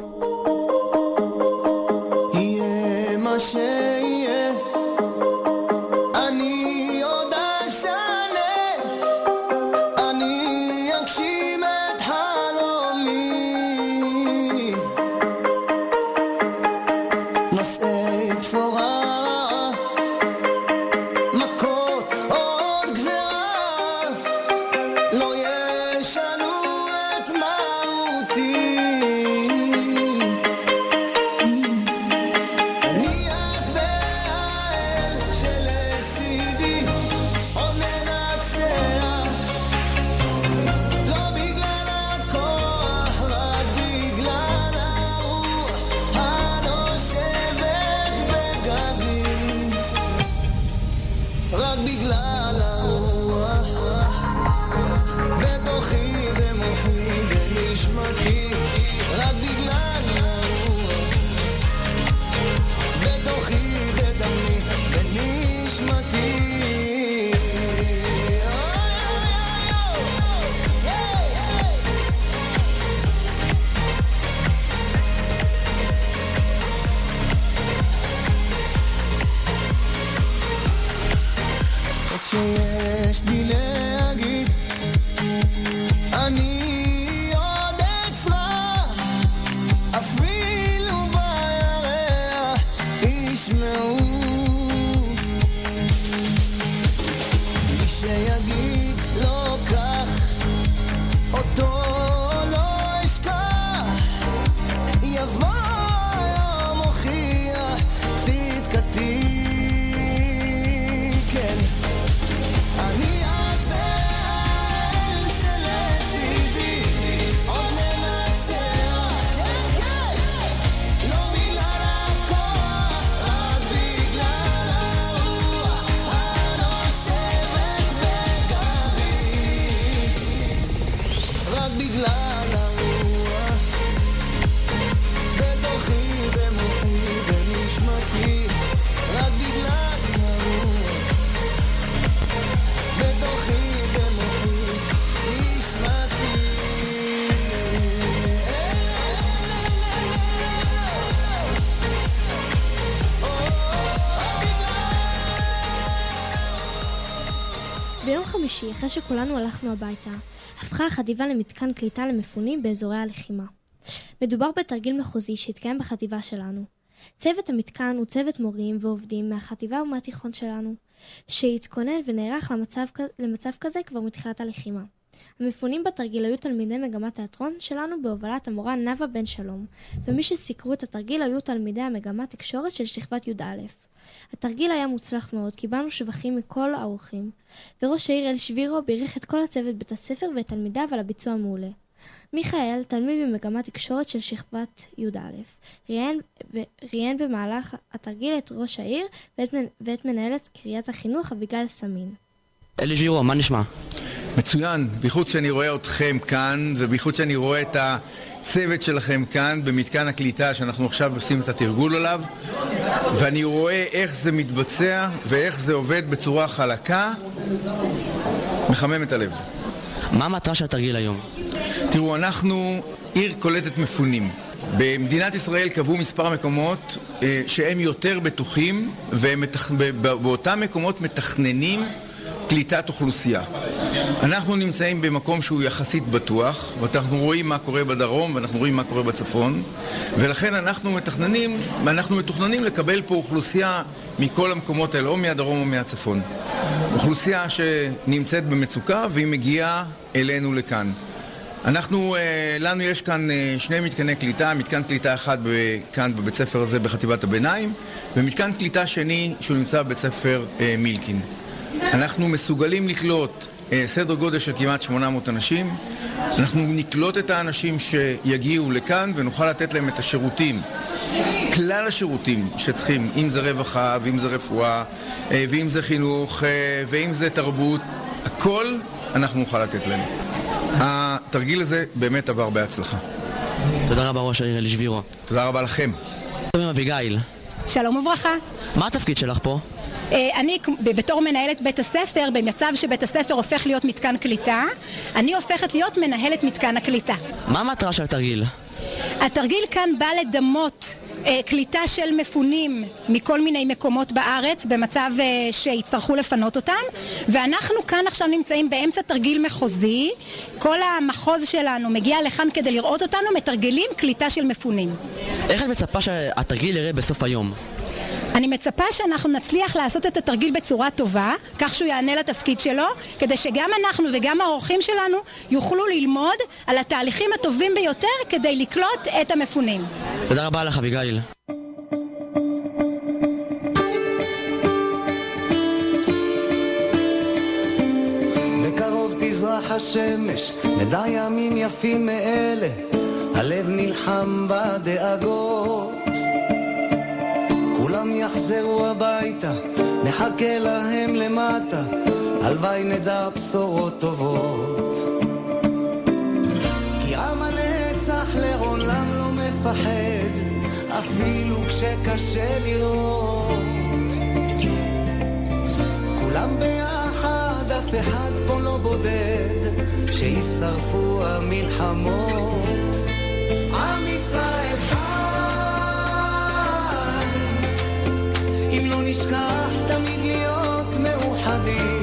יהיה מה חמישי, אחרי שכולנו הלכנו הביתה, הפכה החטיבה למתקן קליטה למפונים באזורי הלחימה. מדובר בתרגיל מחוזי שהתקיים בחטיבה שלנו. צוות המתקן הוא צוות מורים ועובדים מהחטיבה ומהתיכון שלנו, שהתכונן ונערך למצב, למצב כזה כבר מתחילת הלחימה. המפונים בתרגיל היו תלמידי מגמת תיאטרון שלנו בהובלת המורה נאוה בן שלום, ומי שסיקרו את התרגיל היו תלמידי המגמת תקשורת של שכבת י"א. התרגיל היה מוצלח מאוד, קיבלנו שבחים מכל האורחים, וראש העיר אל שבירו בירך את כל הצוות בית הספר ואת תלמידיו על הביצוע המעולה. מיכאל, תלמיד במגמת תקשורת של שכבת י"א, ראיין, ראיין במהלך התרגיל את ראש העיר ואת, ואת מנהלת קריית החינוך אביגל סמין. אלי ז'ירו, מה נשמע? מצוין, בייחוד שאני רואה אתכם כאן, ובייחוד שאני רואה את הצוות שלכם כאן במתקן הקליטה שאנחנו עכשיו עושים את התרגול עליו, ואני רואה איך זה מתבצע ואיך זה עובד בצורה חלקה, מחמם את הלב. מה המטרה של התרגיל היום? תראו, אנחנו עיר קולטת מפונים. במדינת ישראל קבעו מספר מקומות אה, שהם יותר בטוחים, ובאותם מקומות מתכננים קליטת אוכלוסייה. אנחנו נמצאים במקום שהוא יחסית בטוח, ואנחנו רואים מה קורה בדרום ואנחנו רואים מה קורה בצפון, ולכן אנחנו מתכננים, ואנחנו מתוכננים לקבל פה אוכלוסייה מכל המקומות האלה, או מהדרום או מהצפון. אוכלוסייה שנמצאת במצוקה והיא מגיעה אלינו לכאן. אנחנו, אה, לנו יש כאן אה, שני מתקני קליטה, מתקן קליטה אחד כאן בבית ספר הזה בחטיבת הביניים, ומתקן קליטה שני שהוא נמצא בבית ספר אה, מילקין. אנחנו מסוגלים לקלוט אה, סדר גודל של כמעט 800 אנשים. אנחנו נקלוט את האנשים שיגיעו לכאן ונוכל לתת להם את השירותים, כלל השירותים שצריכים, אם זה רווחה ואם זה רפואה אה, ואם זה חינוך אה, ואם זה תרבות, הכל אנחנו נוכל לתת להם. התרגיל הזה באמת עבר בהצלחה. תודה רבה ראש העיר אלי שבירו. תודה רבה לכם. עם אביגיל. שלום וברכה. מה התפקיד שלך פה? אה, אני בתור מנהלת בית הספר, במצב שבית הספר הופך להיות מתקן קליטה, אני הופכת להיות מנהלת מתקן הקליטה. מה המטרה של התרגיל? התרגיל כאן בא לדמות אה, קליטה של מפונים מכל מיני מקומות בארץ במצב אה, שיצטרכו לפנות אותם ואנחנו כאן עכשיו נמצאים באמצע תרגיל מחוזי כל המחוז שלנו מגיע לכאן כדי לראות אותנו מתרגלים קליטה של מפונים איך את מצפה שהתרגיל יראה בסוף היום? אני מצפה שאנחנו נצליח לעשות את התרגיל בצורה טובה, כך שהוא יענה לתפקיד שלו, כדי שגם אנחנו וגם האורחים שלנו יוכלו ללמוד על התהליכים הטובים ביותר כדי לקלוט את המפונים. תודה רבה לך, אביגיל. תזרח השמש, נדע ימים יפים מאלה, הלב נלחם בדאגות. כולם יחזרו הביתה, נחכה להם למטה, הלוואי נדע בשורות טובות. כי עם הנצח לעולם לא מפחד, אפילו כשקשה לראות. כולם ביחד, אף אחד פה לא בודד, שישרפו המלחמות. נשכח תמיד להיות מאוחדים.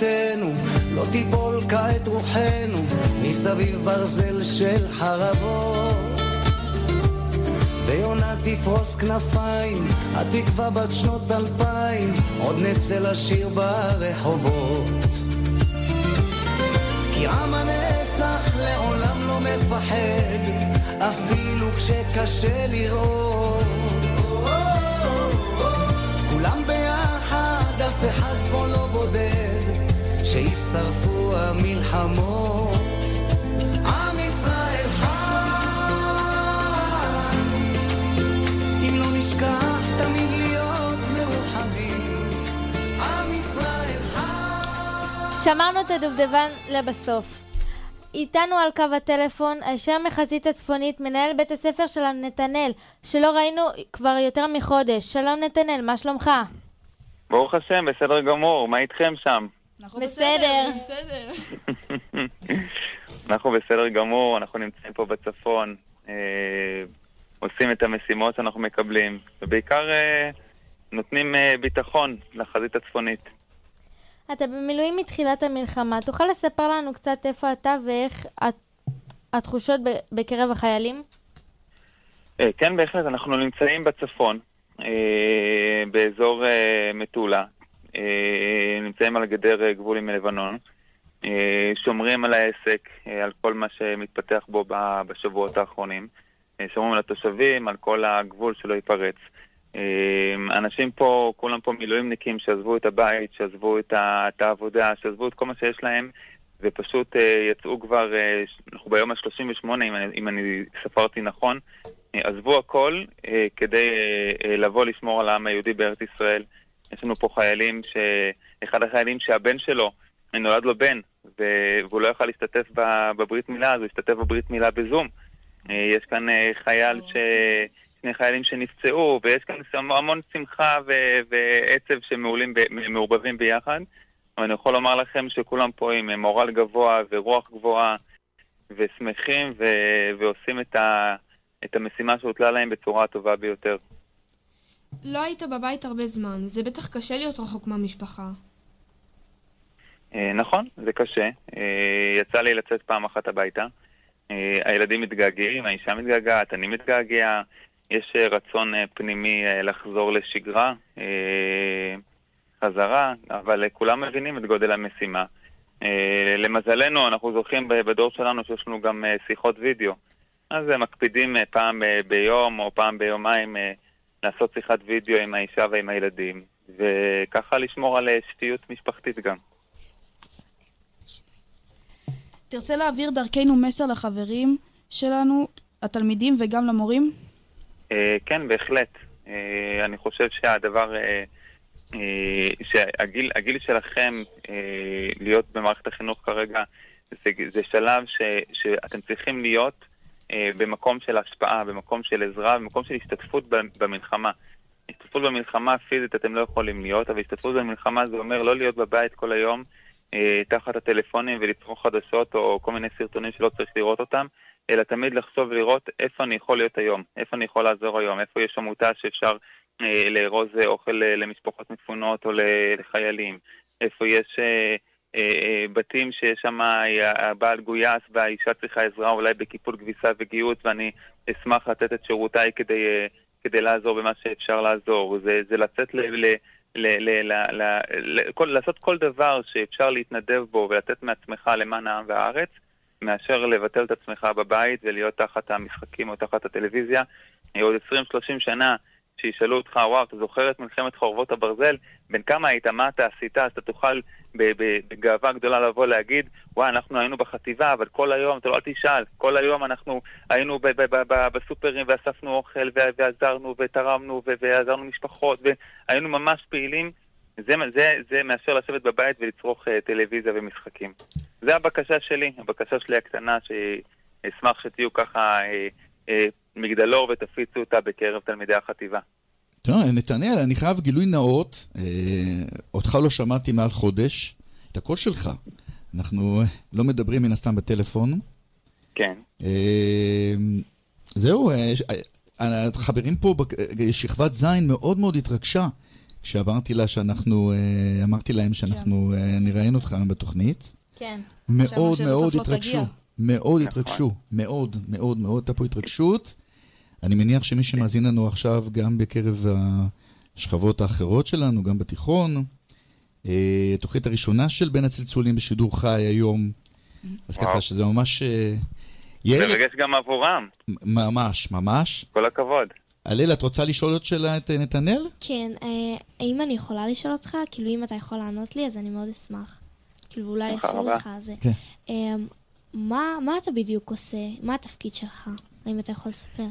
נחלתנו, לא תיפול כעת רוחנו, מסביב ברזל של חרבות. ויונה תפרוס כנפיים, התקווה בת שנות אלפיים, עוד נצא לשיר ברחובות. כי עם הנצח לעולם לא מפחד, אפילו כשקשה לראות. כולם ביחד, אף אחד פה לא בודד, שישרפו המלחמות. עם ישראל חי, אם לא נשכח תמיד להיות מאוחדים. עם ישראל שמרנו את הדובדבן לבסוף. איתנו על קו הטלפון, הישר מחזית הצפונית, מנהל בית הספר שלנו, נתנאל, שלא ראינו כבר יותר מחודש. שלום נתנאל, מה שלומך? ברוך השם, בסדר גמור, מה איתכם שם? בסדר. בסדר. אנחנו בסדר גמור, אנחנו נמצאים פה בצפון, אה, עושים את המשימות שאנחנו מקבלים, ובעיקר אה, נותנים אה, ביטחון לחזית הצפונית. אתה במילואים מתחילת המלחמה. תוכל לספר לנו קצת איפה אתה ואיך הת- התחושות בקרב החיילים? אה, כן, בהחלט, אנחנו נמצאים בצפון, אה, באזור מטולה, נמצאים על גדר אה, גבול עם לבנון, אה, שומרים על העסק, אה, על כל מה שמתפתח בו בשבועות האחרונים, אה, שומרים על התושבים, על כל הגבול שלא ייפרץ. אה, אנשים פה, כולם פה מילואימניקים שעזבו את הבית, שעזבו את, העבודה, שעזבו את כל מה שיש להם, ופשוט אה, יצאו כבר, אה, אנחנו ביום ה-38, אם, אני- אם אני ספרתי נכון, אה, עזבו הכל אה, כדי אה, אה, לבוא לשמור על העם היהודי בארץ ישראל. יש לנו פה חיילים, ש... אחד החיילים שהבן שלו, נולד לו בן, ו- והוא לא יכל להשתתף ב- בברית מילה, אז הוא השתתף בברית מילה בזום. אה, יש כאן אה, חייל ש... שני חיילים שנפצעו, ויש כאן המ- המון שמחה ו- ועצב שמעורבבים ביחד. אבל אני יכול לומר לכם שכולם פה עם אה, מורל גבוה ורוח גבוהה, ושמחים ו- ועושים את, ה- את המשימה שהוטלה להם בצורה הטובה ביותר. לא היית בבית הרבה זמן, זה בטח קשה להיות רחוק מהמשפחה. אה, נכון, זה קשה. אה, יצא לי לצאת פעם אחת הביתה. אה, הילדים מתגעגעים, האישה מתגעגעת, אני מתגעגע, יש רצון פנימי לחזור לשגרה, חזרה, אבל כולם מבינים את גודל המשימה. למזלנו, אנחנו זוכים בדור שלנו שיש לנו גם שיחות וידאו. אז מקפידים פעם ביום או פעם ביומיים לעשות שיחת וידאו עם האישה ועם הילדים, וככה לשמור על אה, שפיות משפחתית גם. תרצה להעביר דרכנו מסר לחברים שלנו, התלמידים וגם למורים? אה, כן, בהחלט. אה, אני חושב שהדבר, שהגיל הגיל שלכם להיות במערכת החינוך כרגע, זה, זה שלב ש, שאתם צריכים להיות במקום של השפעה, במקום של עזרה, במקום של השתתפות במלחמה. השתתפות במלחמה פיזית אתם לא יכולים להיות, אבל השתתפות במלחמה זה אומר לא להיות בבית כל היום אה, תחת הטלפונים ולצרוך חדשות או כל מיני סרטונים שלא צריך לראות אותם, אלא תמיד לחשוב ולראות איפה אני יכול להיות היום, איפה אני יכול לעזור היום, איפה יש עמותה שאפשר אה, לארוז אה, אוכל אה, למשפחות מפונות או לחיילים, איפה יש אה, אה, אה, בתים שיש שם אה, הבעל גויס והאישה צריכה עזרה אולי בקיפול כביסה וגיהוץ ואני אשמח לתת את שירותיי כדי, אה, כדי לעזור במה שאפשר לעזור. זה, זה לצאת ל... ל ל, ל, ל, ל, ל, כל, לעשות כל דבר שאפשר להתנדב בו ולתת מעצמך למען העם והארץ, מאשר לבטל את עצמך בבית ולהיות תחת המשחקים או תחת הטלוויזיה. אה, עוד 20-30 שנה שישאלו אותך, וואו, אתה זוכר את מלחמת חורבות הברזל? בן כמה היית, מה אתה עשית? אז אתה תוכל בגאווה גדולה לבוא להגיד, וואי, אנחנו היינו בחטיבה, אבל כל היום, אתה לא אל תשאל, כל היום אנחנו היינו ב- ב- ב- ב- בסופרים ואספנו אוכל ועזרנו ותרמנו ועזרנו משפחות והיינו ממש פעילים. זה, זה, זה מאשר לשבת בבית ולצרוך uh, טלוויזיה ומשחקים. זה הבקשה שלי, הבקשה שלי הקטנה, שאשמח שתהיו ככה אה, אה, מגדלור ותפיצו אותה בקרב תלמידי החטיבה. טוב, נתנאל, אני חייב גילוי נאות, אה, אותך לא שמעתי מעל חודש, את הקול שלך. אנחנו אה, לא מדברים מן הסתם בטלפון. כן. אה, זהו, אה, ש- אה, החברים פה בשכבת ז' מאוד מאוד התרגשה כשאמרתי לה שאנחנו, אה, אמרתי להם שאנחנו אה, נראיין אותך היום בתוכנית. כן. מאוד מאוד לא התרגשו. מאוד נכון. התרגשו, מאוד מאוד מאוד, הייתה פה התרגשות. אני מניח שמי שמאזין לנו עכשיו, גם בקרב השכבות האחרות שלנו, גם בתיכון, אה, התוכנית הראשונה של בין הצלצולים בשידור חי היום, אז. ככה שזה ממש... אה, יעל, מרגש גם עבורם, ממש, ממש. כל הכבוד. הלל, את רוצה לשאול עוד שאלה את אה, נתנאל? כן, האם אני יכולה לשאול אותך? כאילו, אם אתה יכול לענות לי, אז אני מאוד אשמח. כאילו, אולי רבה. לך זה. כן. מה, מה אתה בדיוק עושה? מה התפקיד שלך? האם אתה יכול לספר?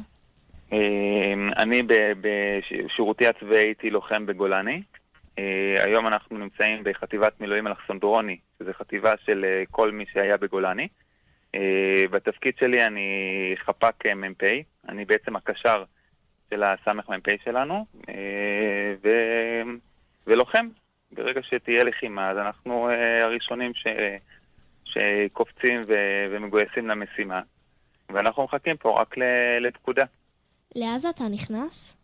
אה, אני בשירותי הצבאי הייתי לוחם בגולני. אה, היום אנחנו נמצאים בחטיבת מילואים אלכסנדרוני, שזו חטיבה של אה, כל מי שהיה בגולני. אה, בתפקיד שלי אני חפ"ק מ"פ, אני בעצם הקשר של הסמ"פ שלנו, ו... ולוחם. ברגע שתהיה לחימה, אז אנחנו הראשונים ש... שקופצים ו... ומגויסים למשימה, ואנחנו מחכים פה רק. לפקודה. לעזה אתה נכנס?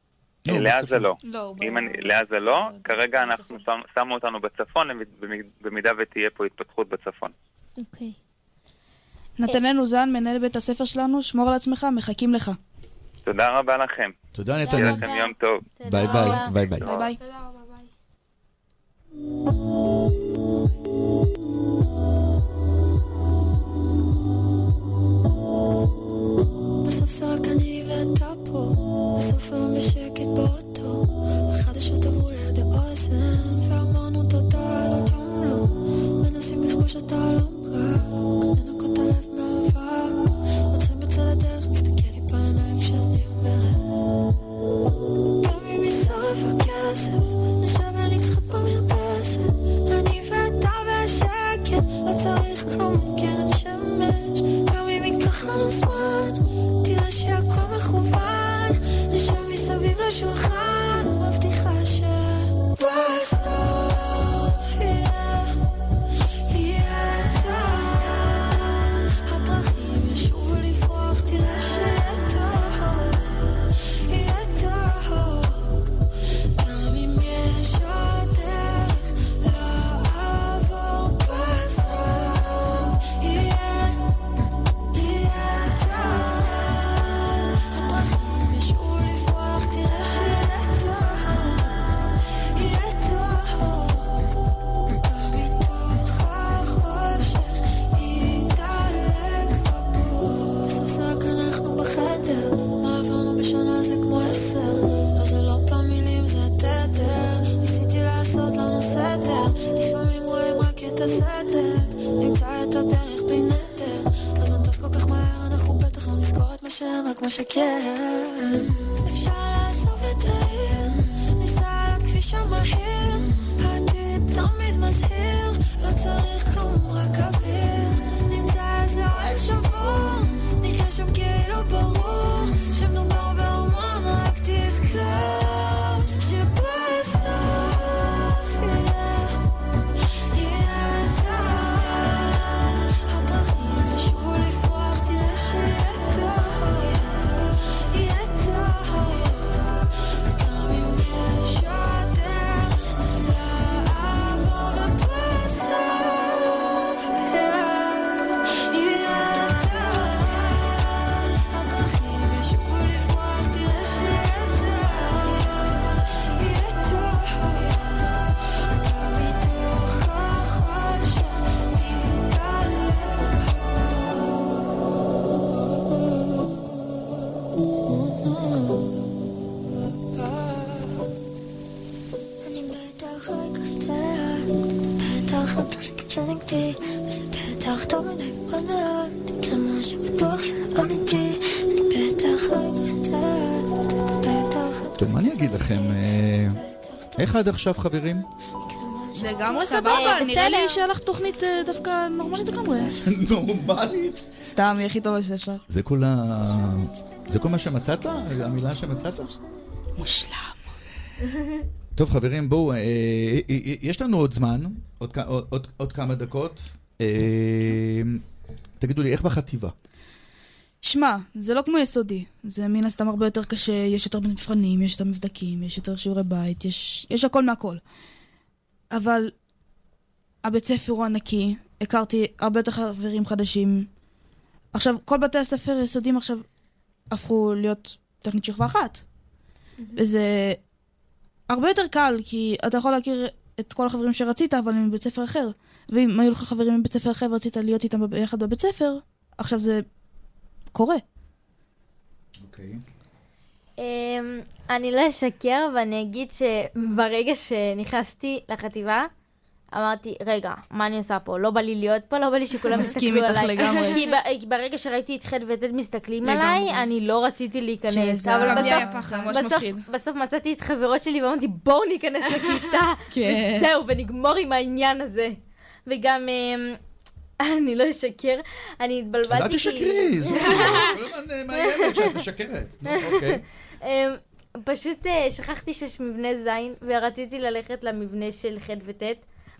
לעזה לא. לא, הוא אם אני, לעזה לא, כרגע אנחנו שמו אותנו בצפון, במ- במידה ותהיה פה התפתחות בצפון. אוקיי. נתנאל אוזן, מנהל בית הספר שלנו, שמור על עצמך, מחכים לך. תודה רבה לכם. תודה שיהיה נתנאל. לכם יום טוב. ביי ביי, ביי ביי. ביי ביי. בסוף זה רק אני all. você quer. איך עד עכשיו, חברים? לגמרי סבבה, נראה לי. שהיה לך תוכנית אה, דווקא נורמלית לגמרי. נורמלית? סתם, היא הכי טובה שיש לה. זה כל ה... זה כל מה שמצאת? המילה שמצאת? מושלם. טוב, חברים, בואו, אה, אה, יש לנו עוד זמן, עוד כמה דקות. תגידו לי, איך בחטיבה? שמע, זה לא כמו יסודי. זה מן הסתם הרבה יותר קשה, יש יותר מבחנים, יש יותר מבדקים, יש יותר שיעורי בית, יש, יש הכל מהכל. אבל הבית ספר הוא ענקי, הכרתי הרבה יותר חברים חדשים. עכשיו, כל בתי הספר היסודיים עכשיו הפכו להיות תוכנית שכבה אחת. וזה הרבה יותר קל, כי אתה יכול להכיר את כל החברים שרצית, אבל הם מבית ספר אחר. ואם היו לך חברים מבית ספר אחר ורצית להיות איתם ביחד בבית ספר, עכשיו זה קורה. אמ, אני לא אשקר ואני אגיד שברגע שנכנסתי לחטיבה, אמרתי, רגע, מה אני עושה פה? לא בא לי להיות פה, לא בא לי שכולם מסכים יסתכלו איתך עליי. לגמרי. כי ב- כי ברגע שראיתי את ח' וט' מסתכלים לגמרי. עליי, אני לא רציתי להיכנס. אבל. בסוף מצאתי את חברות שלי ואמרתי, בואו ניכנס לכיתה. כן. וזהו, ונגמור עם העניין הזה. וגם... אמ, אני לא אשקר, אני התבלבלתי אז אל תשקרי, הזמן אה, מאיימת שאת משקרת. אוקיי. אמ, פשוט אה, שכחתי שיש מבנה זין, ורציתי ללכת למבנה של ח' וט',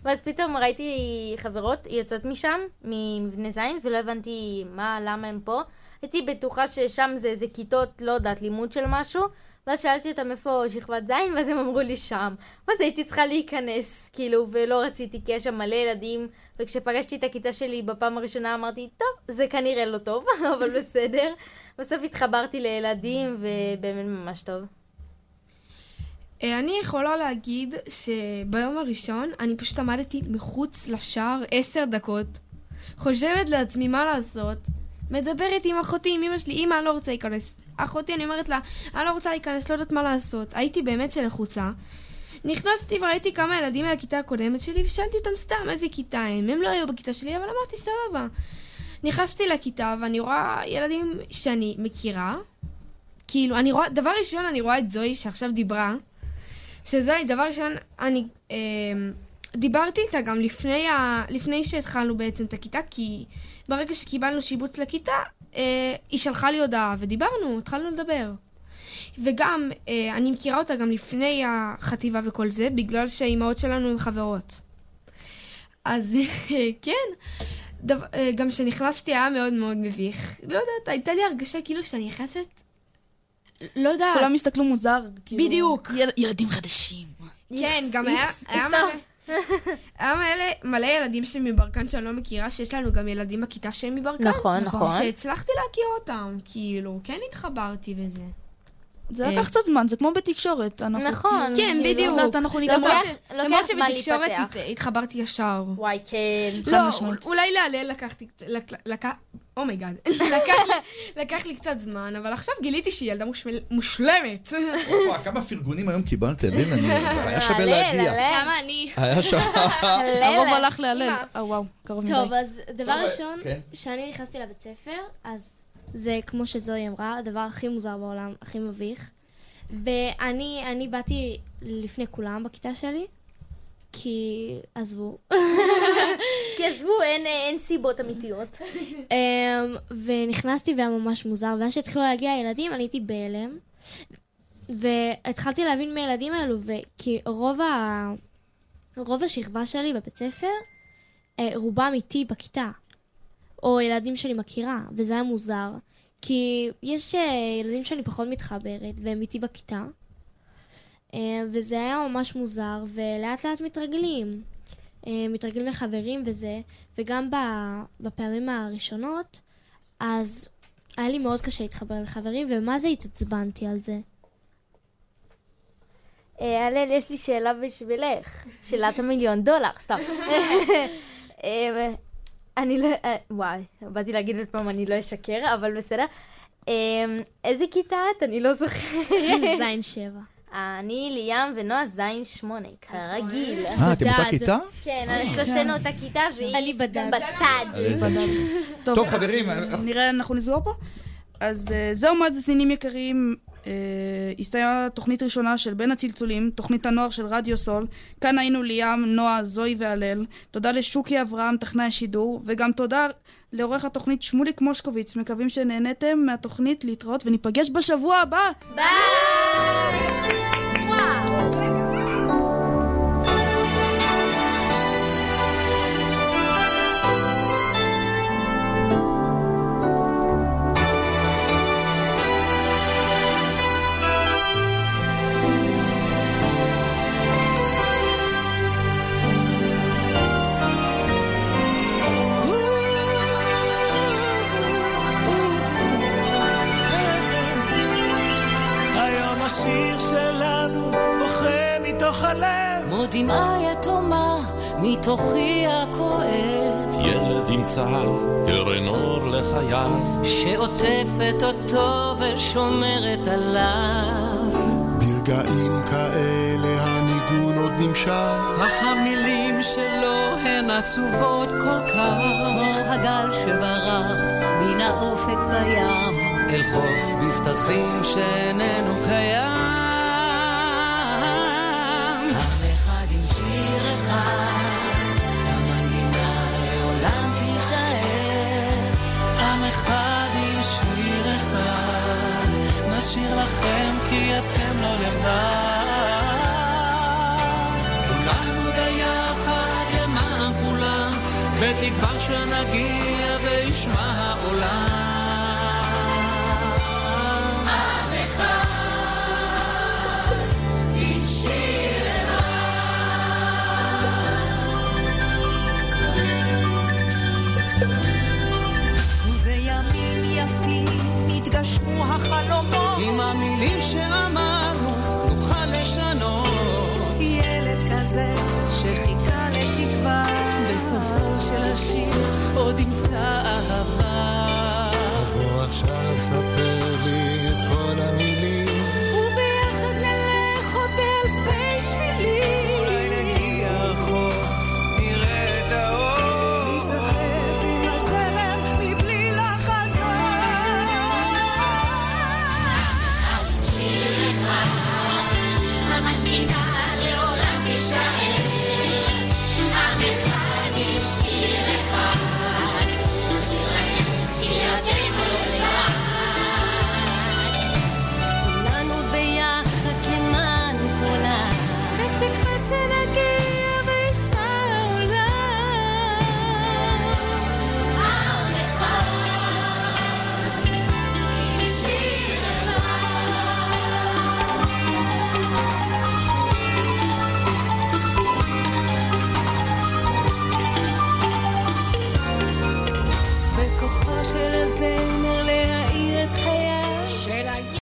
ואז פתאום ראיתי חברות יוצאות משם, ממבנה זין, ולא הבנתי מה, למה הם פה. הייתי בטוחה ששם זה איזה כיתות, לא יודעת, לימוד של משהו, ואז שאלתי אותם איפה שכבת זין, ואז הם אמרו לי שם. ואז הייתי צריכה להיכנס, כאילו, ולא רציתי, כי יש שם מלא ילדים, וכשפגשתי את הכיתה שלי בפעם הראשונה אמרתי, טוב, זה כנראה לא טוב, אבל בסדר. בסוף התחברתי לילדים, ובאמת ממש טוב. אה, אני יכולה להגיד שביום הראשון אני פשוט עמדתי מחוץ לשער עשר דקות, חושבת לעצמי מה לעשות, מדברת עם אחותי, עם אמא שלי, אמא, אני לא רוצה להיכנס. אחותי, אני אומרת לה, אני לא רוצה להיכנס, לא יודעת מה לעשות. הייתי באמת שלחוצה. נכנסתי וראיתי כמה ילדים מהכיתה הקודמת שלי, ושאלתי אותם סתם איזה כיתה הם. הם לא היו בכיתה שלי, אבל אמרתי, סבבה. נכנסתי לכיתה ואני רואה ילדים שאני מכירה. כאילו, אני רואה, דבר ראשון אני רואה את זוהי שעכשיו דיברה. שזוהי, דבר ראשון, אני אה, דיברתי איתה גם לפני, ה, לפני שהתחלנו בעצם את הכיתה, כי ברגע שקיבלנו שיבוץ לכיתה, אה, היא שלחה לי הודעה ודיברנו, התחלנו לדבר. וגם, אה, אני מכירה אותה גם לפני החטיבה וכל זה, בגלל שהאימהות שלנו הן חברות. אז כן, דו, אה, גם כשנכנסתי היה מאוד מאוד מביך. לא יודעת, הייתה לי הרגשה כאילו שאני נכנסת, לא יודעת. כולם הסתכלו מוזר. כאילו, בדיוק. יל- ילדים חדשים. כן, גם היה, איכס, היה. מלא, היה מלא, מלא ילדים שמברקן שאני לא מכירה, שיש לנו גם ילדים בכיתה שהם מברקן. נכון, נכון. שהצלחתי להכיר אותם, כאילו, כן התחברתי וזה. זה אה, לקח קצת זמן, זה כמו בתקשורת. אנחנו נכון, כאילו- כן, כאילו, בדיוק. אנחנו ניגע למרות שבתקשורת הת- התחברתי ישר. וואי, כן. לא, אולי להלל לקחתי, לק- לקח, oh my god, לקח לי- לקח לי קצת זמן, אבל עכשיו גיליתי שהיא ילדה מושלמת. וואו, כמה פרגונים היום קיבלת, אני- היה שווה להגיע. כמה אני. היה שווה. הרוב הלך להלל. אה, וואו, קרוב מדי. טוב, אז דבר ראשון, כן. כשאני נכנסתי לבית ספר, אז זה כמו שזוהי אמרה, הדבר הכי מוזר בעולם, הכי מביך. ואני אני באתי לפני כולם בכיתה שלי, כי עזבו. כי עזבו, אין, אין סיבות אמיתיות. אמ, ונכנסתי והיה ממש מוזר, ואז שהתחילו להגיע הילדים, אני הייתי בהלם. והתחלתי להבין מהילדים האלו, כי רוב, ה... רוב השכבה שלי בבית ספר, אה, רובם איתי בכיתה. או ילדים שאני מכירה, וזה היה מוזר. כי יש אה, ילדים שאני פחות מתחברת, והם איתי בכיתה. אה, וזה היה ממש מוזר, ולאט לאט מתרגלים. אה, מתרגלים לחברים וזה, וגם בפעמים הראשונות, אז היה לי מאוד קשה להתחבר לחברים, ומה זה התעצבנתי על זה. הלל, יש לי שאלה בשבילך. שאלת המיליון דולר, סתם. אני לא... וואי, באתי להגיד עוד פעם, אני לא אשקר, אבל בסדר. איזה כיתה את? אני לא זוכרת. זין שבע. אני, ליאם ונועה זין שמונה, כרגיל. אה, אתם אותה כיתה? כן, שלושתנו אותה כיתה, והיא בצד. טוב, חברים. נראה, אנחנו נסגור פה? אז זהו מאזינים יקרים, הסתיימה תוכנית ראשונה של בין הצלצולים, תוכנית הנוער של רדיו סול. כאן היינו ליאם, נועה, זוהי והלל. תודה לשוקי אברהם, טכנאי השידור, וגם תודה לעורך התוכנית שמוליק מושקוביץ. מקווים שנהניתם מהתוכנית להתראות, וניפגש בשבוע הבא! ביי! בוכה מתוך הלב. כמו דמעה יתומה מתוכי הכואב. ילד ימצא קרן אור לחייו. שעוטפת אותו ושומרת עליו. ברגעים כאלה הניגון עוד נמשך. אך המילים שלו הן עצובות כל כך. כמו הגל שברח מן האופק בים. אל חוף מבטחים שאיננו קיים. כולנו ביחד למען כולם, בתקווה שנגיע וישמע העולם.